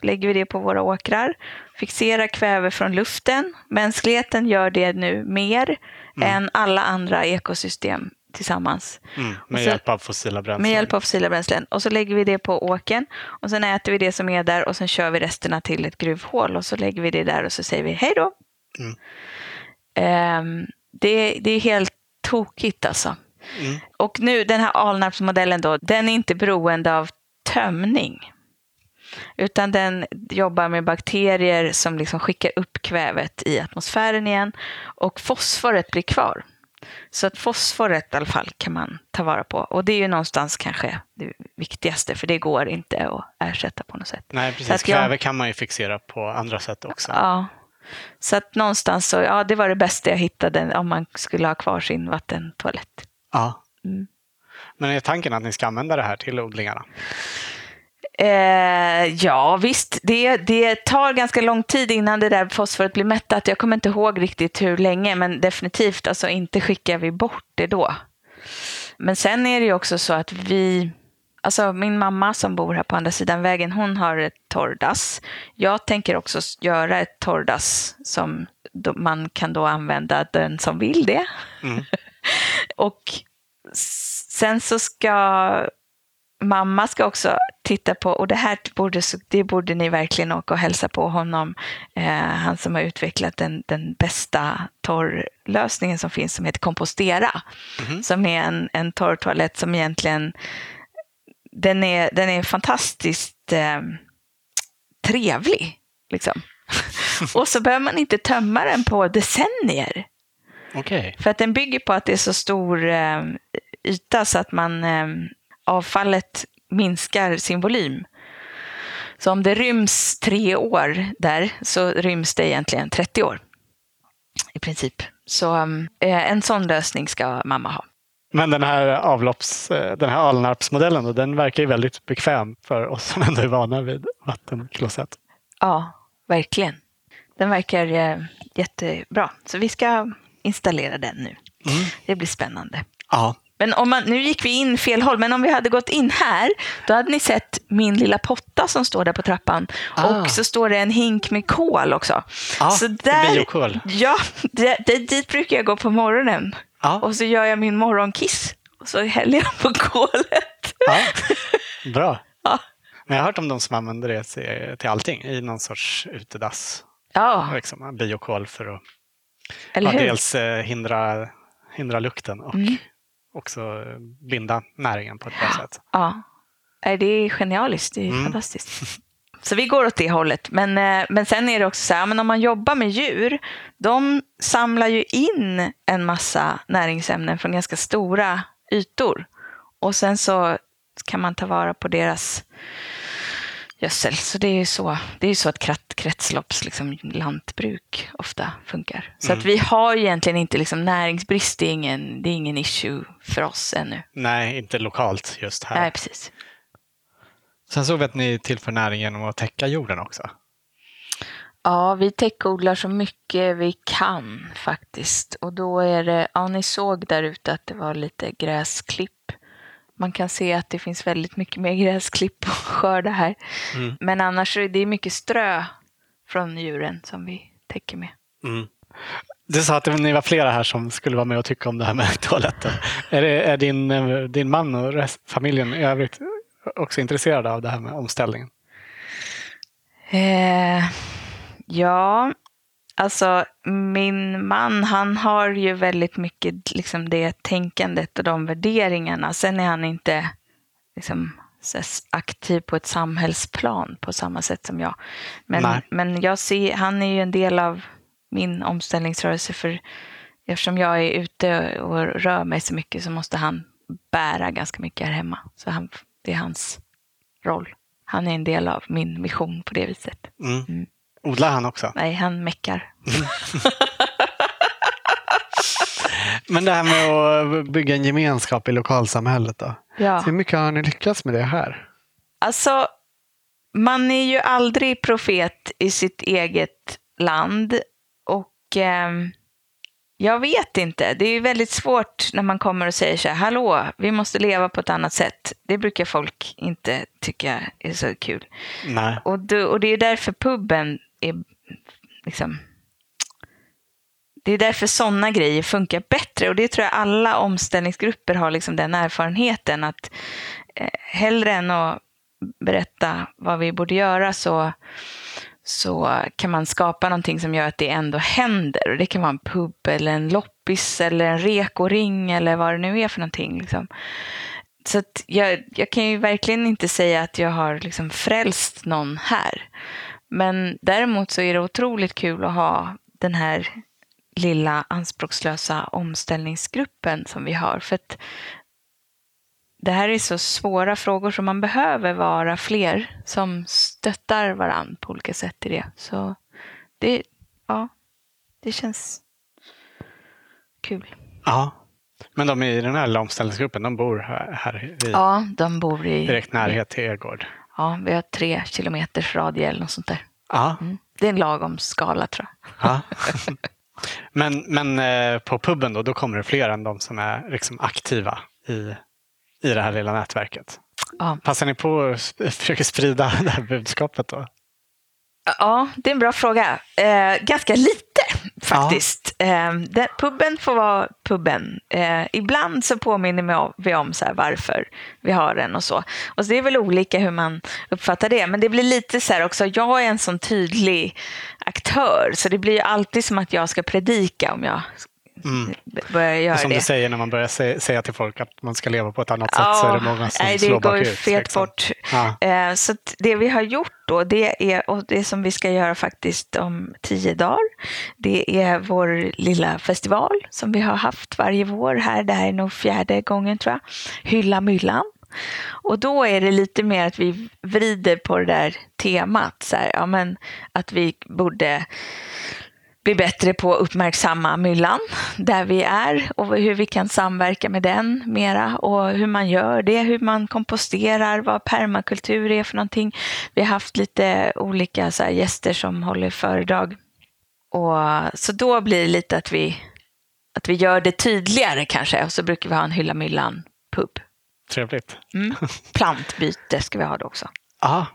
Så lägger vi det på våra åkrar. Fixerar kväve från luften. Mänskligheten gör det nu mer än alla andra ekosystem tillsammans. Mm. Med så- hjälp av fossila bränslen. Med hjälp av fossila bränslen. Och så lägger vi det på åken och sen äter vi det som är där och sen kör vi resterna till ett gruvhål och så lägger vi det där och så säger vi hej då. Mm. Ehm, det, det är helt tokigt alltså. Mm. Och nu den här Alnarpsmodellen då, den är inte beroende av tömning. Utan den jobbar med bakterier som liksom skickar upp kvävet i atmosfären igen och fosforet blir kvar. Så att fosforet i alla fall kan man ta vara på. Och det är ju någonstans kanske det viktigaste, för det går inte att ersätta på något sätt. Nej, precis. att jag- Kväve kan man ju fixera på andra sätt också. Ja. Så att någonstans så, ja, det var det bästa jag hittade om man skulle ha kvar sin vattentoalett. Ja. Mm. Men är tanken att ni ska använda det här till odlingarna? Eh, ja, visst. Det, det tar ganska lång tid innan det där fosforet blir mättat. Jag kommer inte ihåg riktigt hur länge, men definitivt alltså, inte skickar vi bort det då. Men sen är det ju också så att vi... Alltså min mamma som bor här på andra sidan vägen, hon har ett torrdass. Jag tänker också göra ett torrdass som man kan då använda den som vill det. Mm. Och sen så ska mamma ska också titta på, och det här borde, det borde ni verkligen åka och hälsa på honom, eh, han som har utvecklat den, den bästa torrlösningen som finns som heter Kompostera. Mhm. Som är en, en torrtoalett som egentligen, den är, den är fantastiskt eh, trevlig. Liksom. och så behöver man inte tömma den på decennier. Okej. För att den bygger på att det är så stor eh, yta så att man, eh, avfallet minskar sin volym. Så om det ryms tre år där så ryms det egentligen 30 år. I princip. Så eh, en sån lösning ska mamma ha. Men den här avlopps, eh, den här Alnarpsmodellen då, den verkar ju väldigt bekväm för oss som ändå är vana vid vattenklosett. Ja, verkligen. Den verkar eh, jättebra. Så vi ska installera den nu. Mm. Det blir spännande. Ja. Men om man, nu gick vi in fel håll, men om vi hade gått in här, då hade ni sett min lilla potta som står där på trappan. Ah. Och så står det en hink med kol också. Ja, så det är biokol. Ja, det, det, dit brukar jag gå på morgonen. Ja. Och så gör jag min morgonkiss. Och så häller jag på kolet. ja. Bra. Ja. Men jag har hört om de som använder det till, allting i någon sorts utedass. Ja, Liksom, biokol för att ja, dels eh, hindra, hindra lukten och Mm. Också eh, binda näringen på ett bra sätt. Ja, det är genialiskt. Det är Mm. fantastiskt. Så vi går åt det hållet. Men, eh, men sen är det också så här, men om man jobbar med djur, de samlar ju in en massa näringsämnen från ganska stora ytor. Och sen så kan man ta vara på deras gödsel. Så det är ju så, det är så ett kretslopps liksom, lantbruk ofta funkar. Så Mm. att vi har egentligen inte liksom, näringsbrist, det är, ingen, det är ingen issue för oss ännu. Nej, inte lokalt just här. Nej, precis. Sen såg vi att ni tillför näring genom att täcka jorden också. Ja, vi täckodlar så mycket vi kan faktiskt. Och då är det, ja ni såg där ute att det var lite gräsklipp. Man kan se att det finns väldigt mycket mer gräsklipp att skörda här. Mm. Men annars är det mycket strö från djuren som vi täcker med. Mm. Du sa att ni var flera här som skulle vara med och tycka om det här med toaletten. Är, det, är din, eh, din man och rest, familjen i övrigt också intresserade av det här med omställningen? Eh, ja, alltså min man han har ju väldigt mycket liksom det tänkandet och de värderingarna. Sen är han inte liksom, aktiv på ett samhällsplan på samma sätt som jag. Men, Nej. men jag ser, han är ju en del av min omställningsrörelse för eftersom jag är ute och rör mig så mycket så måste han bära ganska mycket här hemma. Så han, det är hans roll. Han är en del av min mission på det viset. Mm. Mm. Odlar han också? Nej, han meckar. Men det här med att bygga en gemenskap i lokalsamhället då? Ja. Hur mycket har ni lyckats med det här? Alltså, man är ju aldrig profet i sitt eget land. Och ehm, jag vet inte. Det är väldigt svårt när man kommer och säger så här, hallå, vi måste leva på ett annat sätt. Det brukar folk inte tycka är så kul. Nej. Och, det, och det är därför puben är liksom... Det är därför sådana grejer funkar bättre. Och det tror jag alla omställningsgrupper har liksom den erfarenheten. Att eh, hellre än att berätta vad vi borde göra så, så kan man skapa någonting som gör att det ändå händer. Och det kan vara en pub eller en loppis eller en rekoring eller vad det nu är för någonting. Liksom. Så att jag, jag kan ju verkligen inte säga att jag har liksom frälst någon här. Men däremot så är det otroligt kul att ha den här lilla anspråkslösa omställningsgruppen som vi har. För att det här är så svåra frågor som man behöver vara fler som stöttar varann på olika sätt i det. Så det, ja, det känns kul. Ja. Men de i den här lilla omställningsgruppen, de bor här, här i Ja, de bor i direkt närhet till er gård. Ja, vi har tre kilometers radie eller något sånt där. Ja. Mm. Det är en lagom skala tror jag. ja. men men eh, på puben då, då kommer det fler än de som är liksom aktiva i, i det här lilla nätverket. Ja. Passar ni på att försöka sprida det här budskapet då? Ja, det är en bra fråga. Eh, ganska lite faktiskt. Eh, den, puben får vara puben. Eh, ibland så påminner vi om, vi om så här varför vi har den och så. Och så det är väl olika hur man uppfattar det. Men det blir lite så här också, jag är en sån tydlig aktör. Så det blir ju alltid som att jag ska predika om jag Mm. börjar göra Som det. du säger när man börjar sä- säga till folk att man ska leva på ett annat sätt så är det många som nej, slår det går ju bakut. fet liksom. bort. Ja. Eh, Så det vi har gjort då, det är, och det som vi ska göra faktiskt om tio dagar, det är vår lilla festival som vi har haft varje vår här. Det här är nog fjärde gången tror jag. Hylla myllan. Och då är det lite mer att vi vrider på det där temat. Så här, ja, men att vi borde bli bättre på att uppmärksamma myllan där vi är och hur vi kan samverka med den mera och hur man gör det, hur man komposterar, vad permakultur är för någonting. Vi har haft lite olika så gäster som håller föredrag. Och, så då blir det lite att vi, att vi gör det tydligare kanske och så brukar vi ha en hylla myllan pub. Trevligt. Mm. Plantbyte ska vi ha då också. Ja.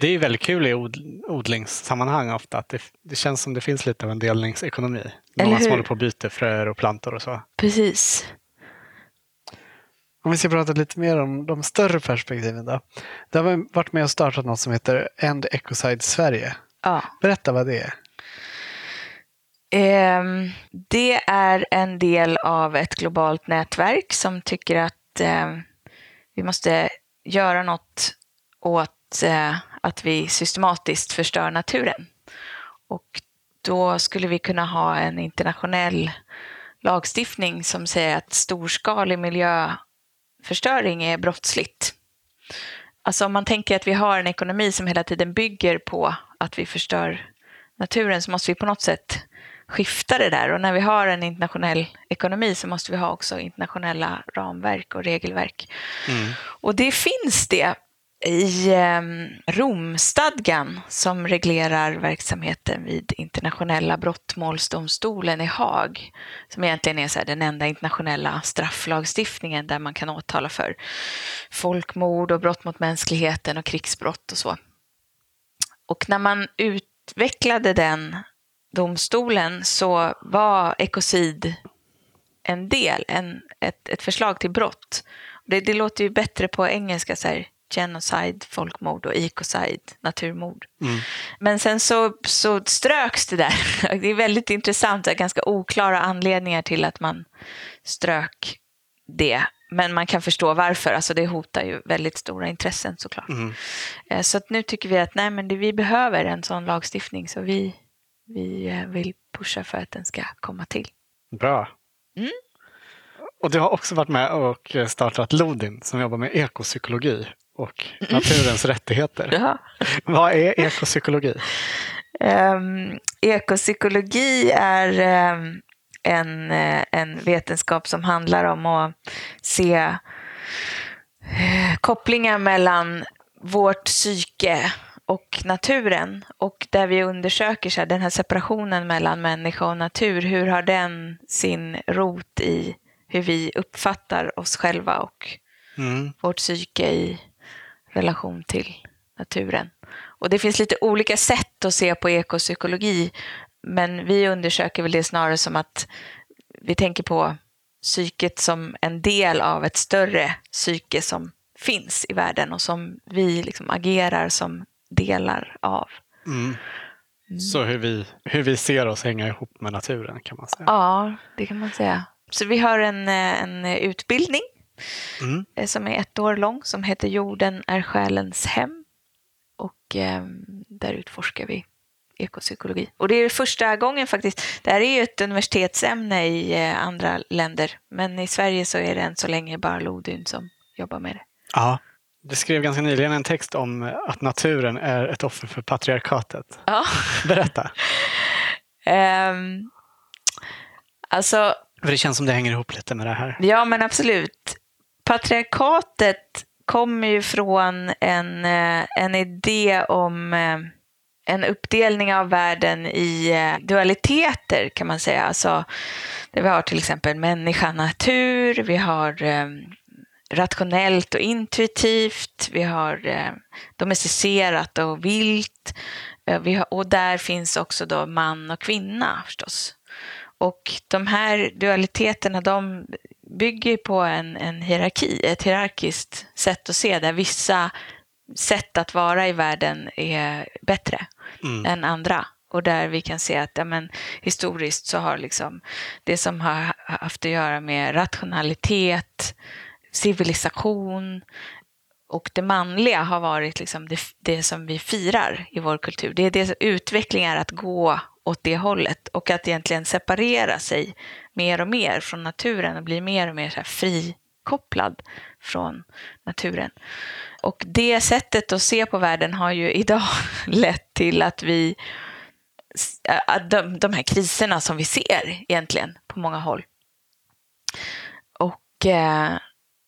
Det är ju väldigt kul i od odlingssammanhang ofta att det, det känns som det finns lite av en delningsekonomi. Många som håller på och byter fröer och plantor och så. Precis. Om vi ska prata lite mer om de större perspektiven då. Det har varit med och startat något som heter End Ecocide Sverige. Ja. Berätta vad det är. Ehm, det är en del av ett globalt nätverk som tycker att ehm, vi måste göra något åt eh, att vi systematiskt förstör naturen. Och då skulle vi kunna ha en internationell lagstiftning som säger att storskalig miljöförstöring är brottsligt. Alltså om man tänker att vi har en ekonomi som hela tiden bygger på att vi förstör naturen så måste vi på något sätt skifta det där. Och när vi har en internationell ekonomi så måste vi ha också internationella ramverk och regelverk. Mm. Och det finns det i ehm, Romstadgan som reglerar verksamheten vid internationella brottmålsdomstolen i Haag. Som egentligen är så den enda internationella strafflagstiftningen där man kan åtala för folkmord och brott mot mänskligheten och krigsbrott och så. Och när man utvecklade den domstolen så var ekocid en del, en, ett, ett förslag till brott. Det, det låter ju bättre på engelska, så här, genocide, folkmord och ecocide, naturmord. Mm. Men sen så, så ströks det där. Det är väldigt intressant, det är ganska oklara anledningar till att man strök det. Men man kan förstå varför, alltså det hotar ju väldigt stora intressen såklart. Mm. Eh, Så nu tycker vi att nej, men det, vi behöver en sån lagstiftning så vi, vi eh, vill pusha för att den ska komma till. Bra. Mm. Och du har också varit med och startat Lodin som jobbar med ekopsykologi och naturens rättigheter. Ja. Vad är ekopsykologi? Um, ekopsykologi är ehm, en, eh, en vetenskap som handlar om att se eh, kopplingar mellan vårt psyke och naturen och där vi undersöker så här, den här separationen mellan människa och natur. Hur har den sin rot i hur vi uppfattar oss själva och Mm. vårt psyke i relation till naturen. Och det finns lite olika sätt att se på ekopsykologi, men vi undersöker väl det snarare som att vi tänker på psyket som en del av ett större psyke som finns i världen och som vi liksom agerar som delar av. Mm. Så hur vi, hur vi ser oss hänga ihop med naturen kan man säga. Ja, det kan man säga. Så vi har en, eh, en utbildning Mm. eh, som är ett år lång som heter Jorden är själens hem. Och eh, där utforskar vi ekopsykologi. Och det är första gången faktiskt. Det här är ju ett universitetsämne i eh, andra länder. Men i Sverige så är det än så länge bara Lodyn som jobbar med det. Ja. Du skrev ganska nyligen en text om att naturen är ett offer för patriarkatet. Ja. Berätta. Ehm, alltså, För det känns som det hänger ihop lite med det här. Ja, men absolut. Patriarkatet kommer ju från en, eh, en idé om eh, en uppdelning av världen i eh, dualiteter kan man säga. Alltså, där vi har till exempel människa, natur, vi har rationellt och intuitivt, vi har eh, domesticerat och vilt. Vi har, och där finns också då man och kvinna förstås. Och de här dualiteterna de bygger på en, en hierarki, ett hierarkiskt sätt att se där vissa sätt att vara i världen är bättre Mm. än andra. Och där vi kan se att ja, men, historiskt så har liksom det som har haft att göra med rationalitet, civilisation och det manliga har varit liksom det, det som vi firar i vår kultur. Det är det utveckling är att gå åt det hållet och att egentligen separera sig mer och mer från naturen och blir mer och mer så här frikopplad från naturen. Och det sättet att se på världen har ju idag lett till att vi äh, att de, de här kriserna som vi ser egentligen på många håll. Och eh,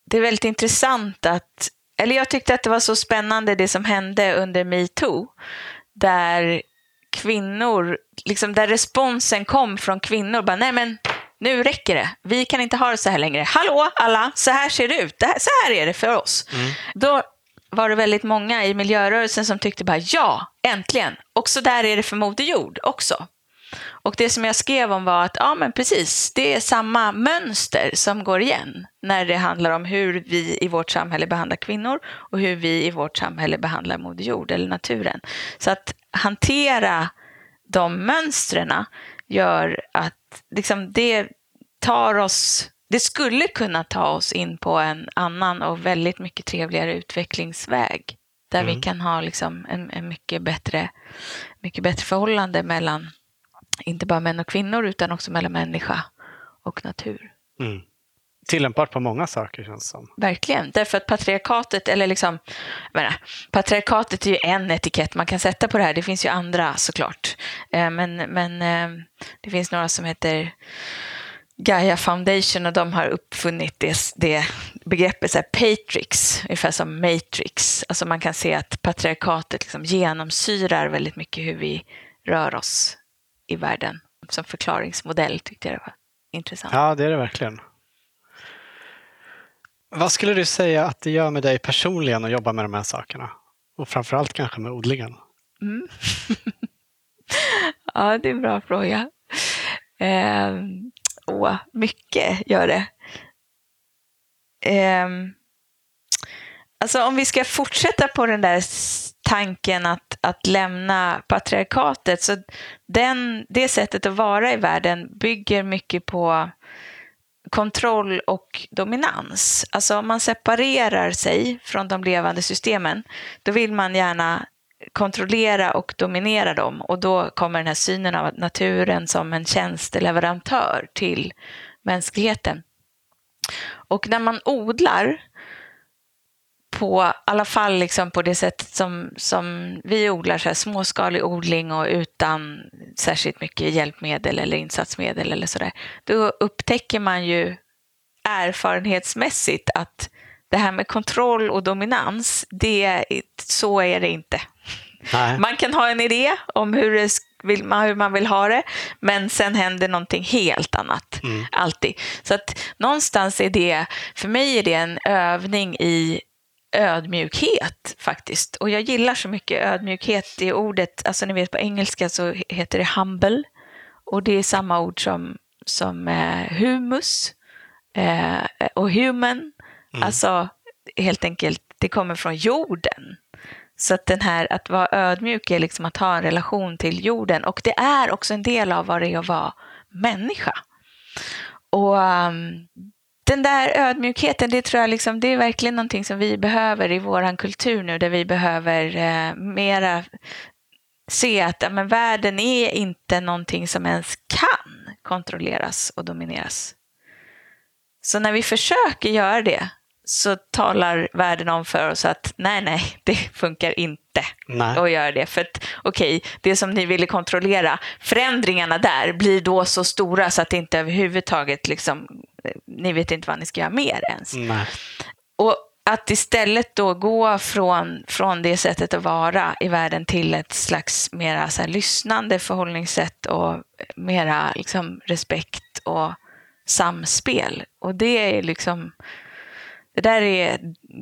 det är väldigt intressant att, eller jag tyckte att det var så spännande det som hände under metoo, där kvinnor, liksom där responsen kom från kvinnor, bara nej men nu räcker det, vi kan inte ha det så här längre. Hallå alla, så här ser det ut, det här, så här är det för oss. Då var det väldigt många i miljörörelsen som tyckte bara ja, äntligen. Och så där är det för Moder Jord också. Och det som jag skrev om var att ja, men precis, det är samma mönster som går igen när det handlar om hur vi i vårt samhälle behandlar kvinnor och hur vi i vårt samhälle behandlar Moder Jord eller naturen. Så att hantera de mönstren gör att liksom, det tar oss det skulle kunna ta oss in på en annan och väldigt mycket trevligare utvecklingsväg. Där vi kan ha liksom en, en mycket, bättre, mycket bättre förhållande mellan inte bara män och kvinnor utan också mellan människa och natur. Mm. Tillämpbart på många saker känns som. Verkligen, därför att patriarkatet, eller liksom, menar, patriarkatet är ju en etikett man kan sätta på det här. Det finns ju andra såklart. Eh, men, men eh, det finns några som heter Gaia Foundation och de har uppfunnit det, det begreppet så här, Patrix, ungefär som Matrix. Alltså man kan se att patriarkatet liksom genomsyrar väldigt mycket hur vi rör oss i världen. Som förklaringsmodell tyckte jag det var intressant. Ja, det är det verkligen. Vad skulle du säga att det gör med dig personligen att jobba med de här sakerna? Och framförallt kanske med odlingen? Mm. ja, det är en bra fråga. Eh, åh, mycket gör det. Eh, alltså om vi ska fortsätta på den där tanken att, att lämna patriarkatet, så den, det sättet att vara i världen bygger mycket på kontroll och dominans. Alltså om man separerar sig från de levande systemen, då vill man gärna kontrollera och dominera dem och då kommer den här synen av naturen som en tjänsteleverantör till mänskligheten. Och när man odlar på i alla fall liksom på det sättet som, som vi odlar, så här småskalig odling och utan särskilt mycket hjälpmedel eller insatsmedel eller sådär, då upptäcker man ju erfarenhetsmässigt att det här med kontroll och dominans, det, så är det inte. Nej. Man kan ha en idé om hur, det hur man vill ha det, men sen händer någonting helt annat. Mm. Alltid. Så att någonstans är det, för mig är det en övning i ödmjukhet faktiskt. Och jag gillar så mycket ödmjukhet i ordet, alltså ni vet på engelska så heter det humble. Och det är samma ord som, som eh, humus eh, och human. Mm. Alltså helt enkelt, det kommer från jorden. Så att den här att vara ödmjuk är liksom att ha en relation till jorden och det är också en del av vad det är att vara människa. Och um, den där ödmjukheten, det tror jag liksom, det är verkligen någonting som vi behöver i vår kultur nu, där vi behöver eh, mera se att ja, men världen är inte någonting som ens kan kontrolleras och domineras. Så när vi försöker göra det så talar världen om för oss att nej, nej, det funkar inte nej. att göra det. För att okej, okay, det som ni ville kontrollera, förändringarna där blir då så stora så att det inte överhuvudtaget liksom, ni vet inte vad ni ska göra mer ens. Nej. Och att istället då gå från, från det sättet att vara i världen till ett slags mera så här, lyssnande förhållningssätt och mera liksom, respekt och samspel. Och det är liksom det där är,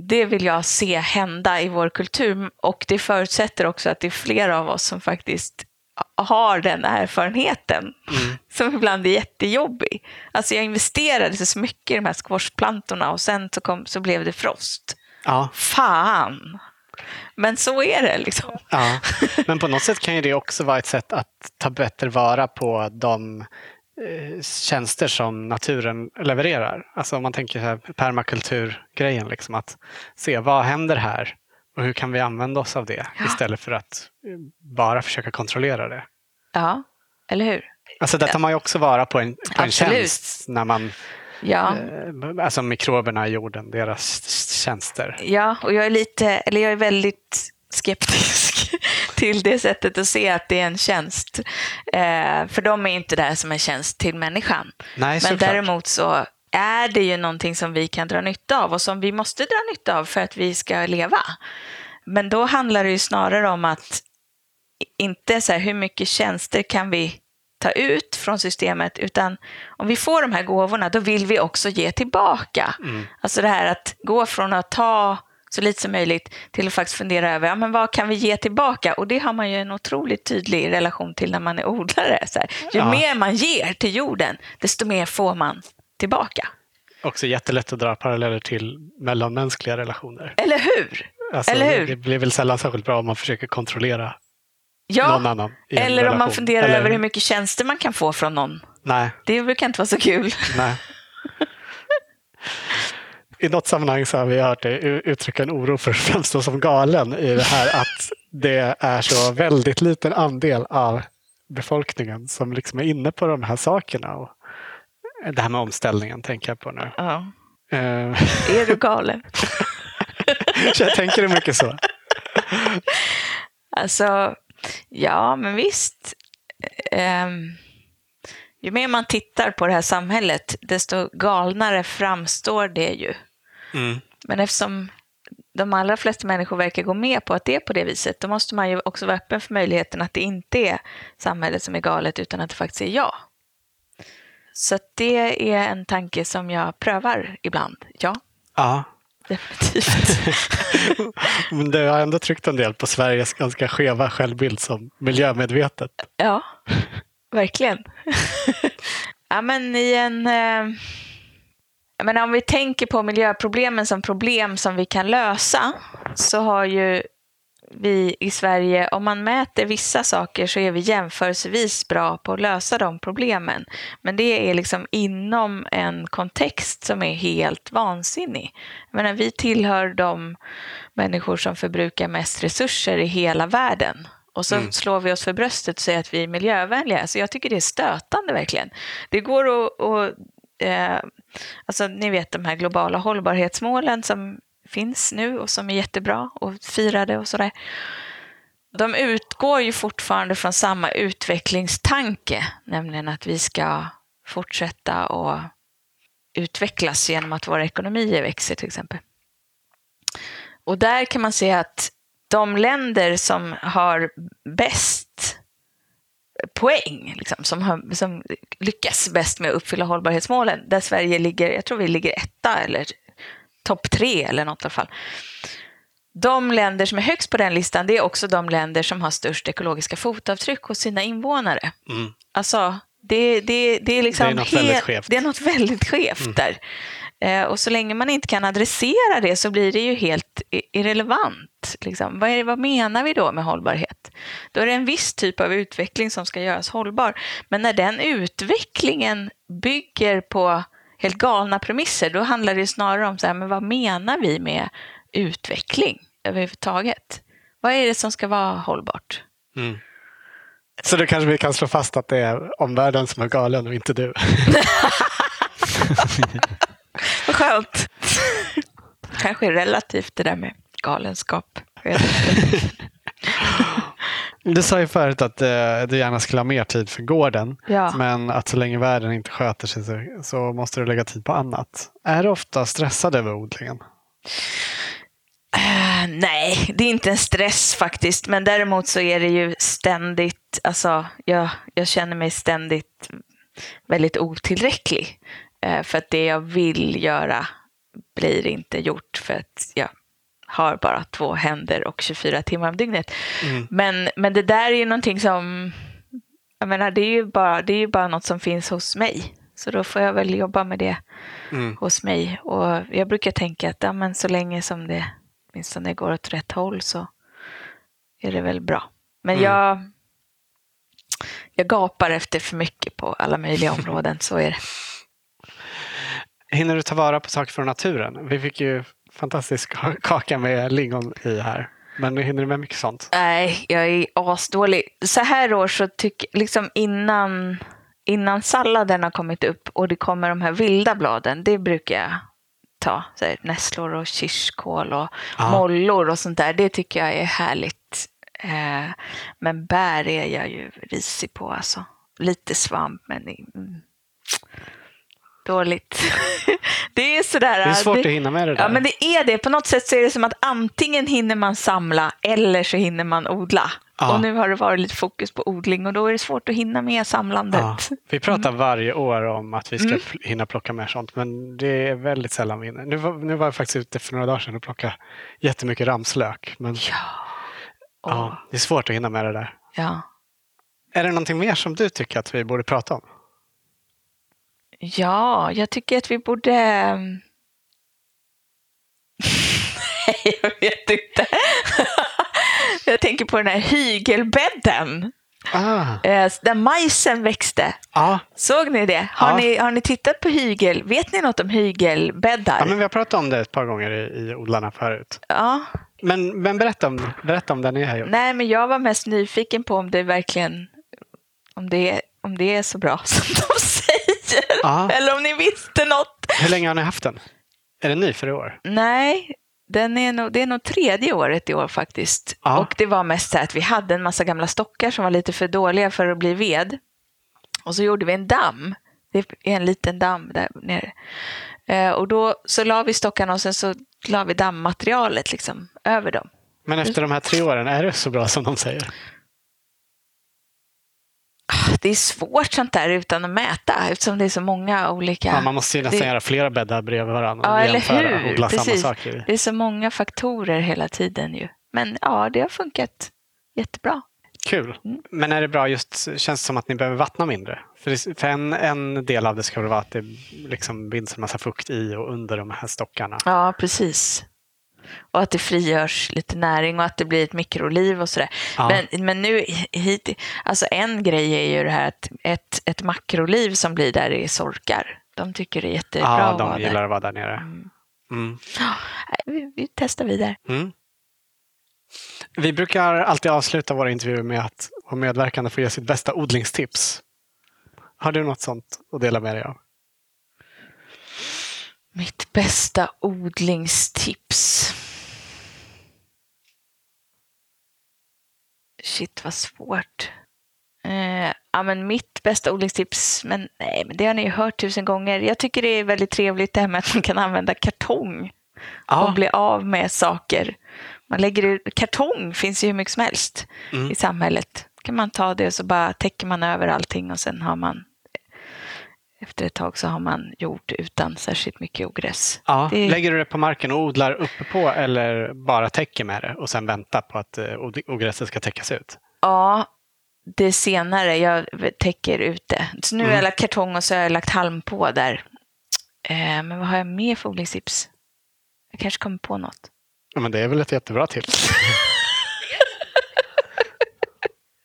det vill jag se hända i vår kultur och det förutsätter också att det är flera av oss som faktiskt har den erfarenheten mm. som ibland är jättejobbig. Alltså jag investerade så mycket i de här squashplantorna och sen så, kom, så blev det frost. Ja. Fan! Men så är det liksom. Ja. Men på något sätt kan ju det också vara ett sätt att ta bättre vara på de tjänster som naturen levererar. Alltså om man tänker här permakulturgrejen, liksom att se vad händer här och hur kan vi använda oss av det ja. istället för att eh, bara försöka kontrollera det. Ja, eller hur? Alltså där tar man ju också vara på en, på en tjänst när man Ja. Eh, alltså mikroberna i jorden, deras tjänster. Ja, och jag är lite, eller jag är väldigt skeptisk till det sättet att se att det är en tjänst. Eh, för de är inte där som en tjänst till människan. Nej, Men däremot så är det ju någonting som vi kan dra nytta av och som vi måste dra nytta av för att vi ska leva. Men då handlar det ju snarare om att inte så här, hur mycket tjänster kan vi ta ut från systemet, utan om vi får de här gåvorna, då vill vi också ge tillbaka. Mm. Alltså det här att gå från att ta så lite som möjligt till att faktiskt fundera över ja, men vad kan vi ge tillbaka. Och det har man ju en otroligt tydlig relation till när man är odlare. Så här, ju ja. mer man ger till jorden, desto mer får man tillbaka. Också jättelätt att dra paralleller till mellanmänskliga relationer. Eller hur? Alltså, Eller hur? Det blir väl sällan särskilt bra om man försöker kontrollera ja, någon annan. eller om man funderar eller... över hur mycket tjänster man kan få från någon. Nej. Det brukar inte vara så kul. Nej. i något sammanhang så har vi hört dig uttrycka en oro för att framstå som galen i det här att det är så väldigt liten andel av befolkningen som liksom är inne på de här sakerna. Och Det här med omställningen tänker jag på nu. Ja. Eh, Är du galen? jag tänker det mycket så. Alltså, ja, men visst. Ehm, ju mer man tittar på det här samhället, desto galnare framstår det ju. Mm. Men eftersom de allra flesta människor verkar gå med på att det är på det viset, då måste man ju också vara öppen för möjligheten att det inte är samhället som är galet, utan att det faktiskt är jag. Så det är en tanke som jag prövar ibland. Ja, Ja, definitivt. men det har ändå tryckt en del på Sveriges ganska skeva självbild som miljömedvetet. Ja, verkligen. ja, men i en... Eh, men om vi tänker på miljöproblemen som problem som vi kan lösa så har ju vi i Sverige, om man mäter vissa saker så är vi jämförelsevis bra på att lösa de problemen. Men det är liksom inom en kontext som är helt vansinnig. Jag menar, vi tillhör de människor som förbrukar mest resurser i hela världen. Och så Mm. slår vi oss för bröstet och säger att vi är miljövänliga. Så jag tycker det är stötande verkligen. Det går att, att eh, alltså ni vet de här globala hållbarhetsmålen som finns nu och som är jättebra och firade och sådär. De utgår ju fortfarande från samma utvecklingstanke, nämligen att vi ska fortsätta att utvecklas genom att våra ekonomier växer till exempel. Och där kan man se att de länder som har bäst poäng, liksom, som, har, som lyckas bäst med att uppfylla hållbarhetsmålen, där Sverige ligger, jag tror vi ligger etta eller topp tre eller något i alla fall. De länder som är högst på den listan, det är också de länder som har störst ekologiska fotavtryck hos sina invånare. Mm. Alltså, det, det, det är liksom Det är något väldigt skevt. Det är något väldigt skevt där. Eh, och så länge man inte kan adressera det så blir det ju helt irrelevant. Liksom. Vad, är, vad menar vi då med hållbarhet? Då är det en viss typ av utveckling som ska göras hållbar. Men när den utvecklingen bygger på helt galna premisser, då handlar det snarare om så här, men vad menar vi med utveckling överhuvudtaget? Vad är det som ska vara hållbart? Mm. Så då kanske vi kan slå fast att det är omvärlden som är galen och inte du. Vad skönt. Kanske relativt det där med galenskap. Du sa ju förut att eh, du gärna skulle ha mer tid för gården. Ja. Men att så länge världen inte sköter sig så, så måste du lägga tid på annat. Är du ofta stressad över odlingen? Eh, nej, det är inte en stress faktiskt. Men däremot så är det ju ständigt, alltså jag, jag känner mig ständigt väldigt otillräcklig. Eh, för att det jag vill göra blir inte gjort för att jag har bara två händer och 24 timmar om dygnet. Mm. Men, men det där är ju någonting som, jag menar det är ju bara, det är ju bara något som finns hos mig. Så då får jag väl jobba med det Mm. hos mig. Och jag brukar tänka att ja, men så länge som det åtminstone går åt rätt håll så är det väl bra. Men Mm. jag, jag gapar efter för mycket på alla möjliga områden, så är det. Hinner du ta vara på saker från naturen? Vi fick ju fantastisk ka- kaka med lingon i här. Men hinner du med mycket sånt? Nej, jag är asdålig. Så här år så tycker liksom innan, innan salladen har kommit upp och det kommer de här vilda bladen, det brukar jag ta. Så här, nässlor och kirskål och Ja. mollor och sånt där. Det tycker jag är härligt. Eh, men bär är jag ju risig på alltså. Lite svamp men mm, dåligt. det är sådär. Det är svårt det- att hinna med det där. Ja, men det är det. På något sätt så är det som att antingen hinner man samla eller så hinner man odla. Ja. Och nu har det varit lite fokus på odling och då är det svårt att hinna med samlandet. Ja, vi pratar Mm. varje år om att vi ska pl- hinna plocka mer sånt, men det är väldigt sällan vi hinner. Nu var, nu var jag faktiskt ute för några dagar sedan och plockade jättemycket ramslök, men Ja. ja, det är svårt att hinna med det där. ja. Är det någonting mer som du tycker att vi borde prata om? Ja, jag tycker att vi borde... Nej, jag vet inte. jag tänker på den här hygelbädden. Ah, eh, Där majsen växte. ja, Såg ni det? Har, Ja. ni, har ni tittat på hygel? Vet ni något om hygelbäddar? ja, men vi har pratat om det ett par gånger i, i Odlarna förut. Ja. Men, men berätta, om, berätta om det ni har gjort. Nej, men jag var mest nyfiken på om det verkligen om det, är- om det är så bra som de säger. Ja. Eller om ni visste något. Hur länge har ni haft den? Är den ny för i år? Nej, den är nog, det är nog tredje året i år faktiskt. Ja. Och det var mest så att vi hade en massa gamla stockar som var lite för dåliga för att bli ved. Och så gjorde vi en damm. Det är en liten damm där nere. Eh, och då så la vi stockarna och sen så la vi dammmaterialet liksom över dem. Men efter de här tre åren, är det så bra som de säger? Det är svårt sånt där utan att mäta eftersom det är så många olika... Ja, man måste ju nästan det- göra flera bäddar bredvid varandra Ja, och eller jämföra hur? odla samma Precis. saker. i. Det är så många faktorer hela tiden ju. Men ja, det har funkat jättebra. Kul. Mm. Men är det bra just, känns det som att ni behöver vattna mindre? För, det, för en, en del av det ska väl vara att det liksom binds en massa fukt i och under de här stockarna. Ja, precis. Och att det frigörs lite näring och att det blir ett mikroliv och sådär. Ja. Men, men nu hit, alltså en grej är ju det här att ett, ett makroliv som blir där är sorkar. De tycker det är jättebra ja, att vara de gillar där. att vara där nere. Mm. Mm. Vi, vi testar vidare. Mm. Vi brukar alltid avsluta våra intervjuer med att vår medverkande får ge sitt bästa odlingstips. Har du något sånt att dela med dig av? Mitt bästa odlingstips. Shit vad svårt. Eh, ja, men mitt bästa odlingstips, men nej, men det har ni ju hört tusen gånger. Jag tycker det är väldigt trevligt det här med att man kan använda kartong och bli av med saker. Man lägger ut, kartong finns ju hur mycket som helst Mm. i samhället. kan man ta det och så bara täcker man över allting och sen har man efter ett tag så har man jord utan särskilt mycket ogräs. Ja. Det- Lägger du det på marken och odlar uppe på eller bara täcker med det och sen väntar på att eh, ogräset ska täckas ut? Ja, det senare. Jag täcker ut det. Så nu har Mm. jag lagt kartong och så har jag lagt halm på där. Eh, men vad har jag mer för odlingstips? Jag kanske kommer på något. Ja, men det är väl ett jättebra tips.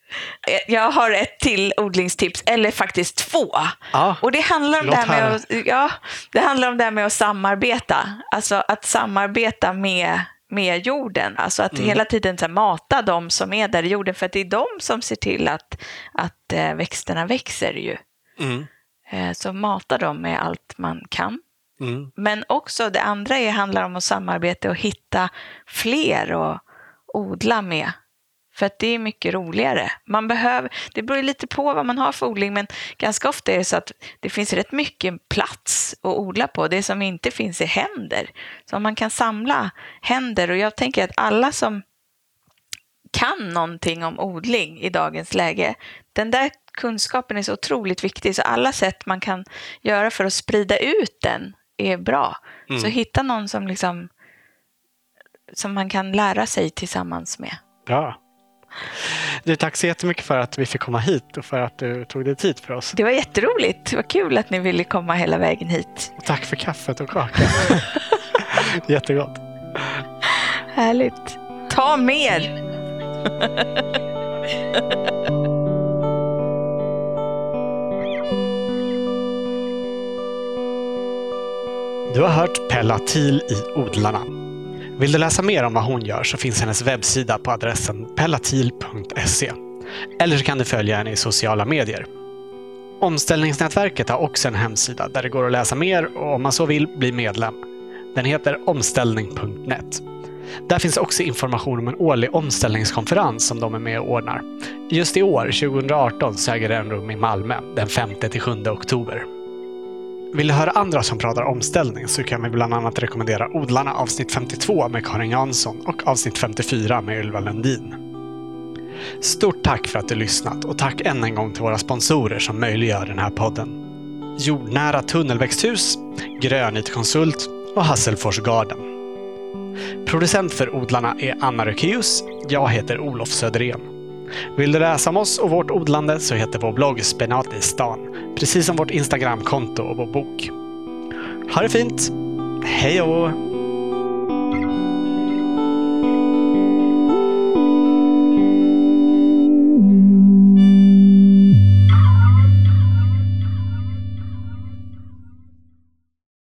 Eh, Jag har ett till odlingstips, eller faktiskt två. Ja. Och det handlar om det här med att, ja, det handlar om det här med att samarbeta. Alltså att samarbeta med, med jorden. Alltså att Mm. hela tiden så här, mata de som är där i jorden. För att det är de som ser till att, att eh, växterna växer ju. Mm. Eh, så mata dem med allt man kan. Mm. Men också det andra är, handlar om att samarbeta och hitta fler att odla med. För att det är mycket roligare. Man behöver, det beror lite på vad man har för odling, men ganska ofta är det så att det finns rätt mycket plats att odla på. Det som inte finns är händer. Så man kan samla händer, och jag tänker att alla som kan någonting om odling i dagens läge, den där kunskapen är så otroligt viktig, så alla sätt man kan göra för att sprida ut den är bra. Mm. Så hitta någon som liksom som man kan lära sig tillsammans med. Bra. Du, tack så jättemycket för att vi fick komma hit och för att du tog dig tid för oss. Det var jätteroligt. Det var kul att ni ville komma hela vägen hit. Och tack för kaffet och kakan. Jättegott. Härligt. Ta mer! Du har hört Pella Thiel i Odlarna. Vill du läsa mer om vad hon gör så finns hennes webbsida på adressen pellatil.se. Eller så kan du följa henne i sociala medier. Omställningsnätverket har också en hemsida där det går att läsa mer och om man så vill bli medlem. Den heter omställning.net. Där finns också information om en årlig omställningskonferens som de är med och ordnar. Just i år, 2018, så äger den rum i Malmö den 5-7 oktober. Vill du höra andra som pratar omställning så kan vi bland annat rekommendera Odlarna avsnitt 52 med Karin Jansson och avsnitt 54 med Ylva Lundin. Stort tack för att du lyssnat och tack än en gång till våra sponsorer som möjliggör den här podden. Jordnära tunnelväxthus, Grönytkonsult och Hasselfors Garden. Producent för Odlarna är Anna Rökeus. Jag heter Olof Söderén. Vill du läsa om oss och vårt odlande så heter vår blogg Spenat i stan, precis som vårt Instagramkonto och vår bok. Ha det fint! Hej då!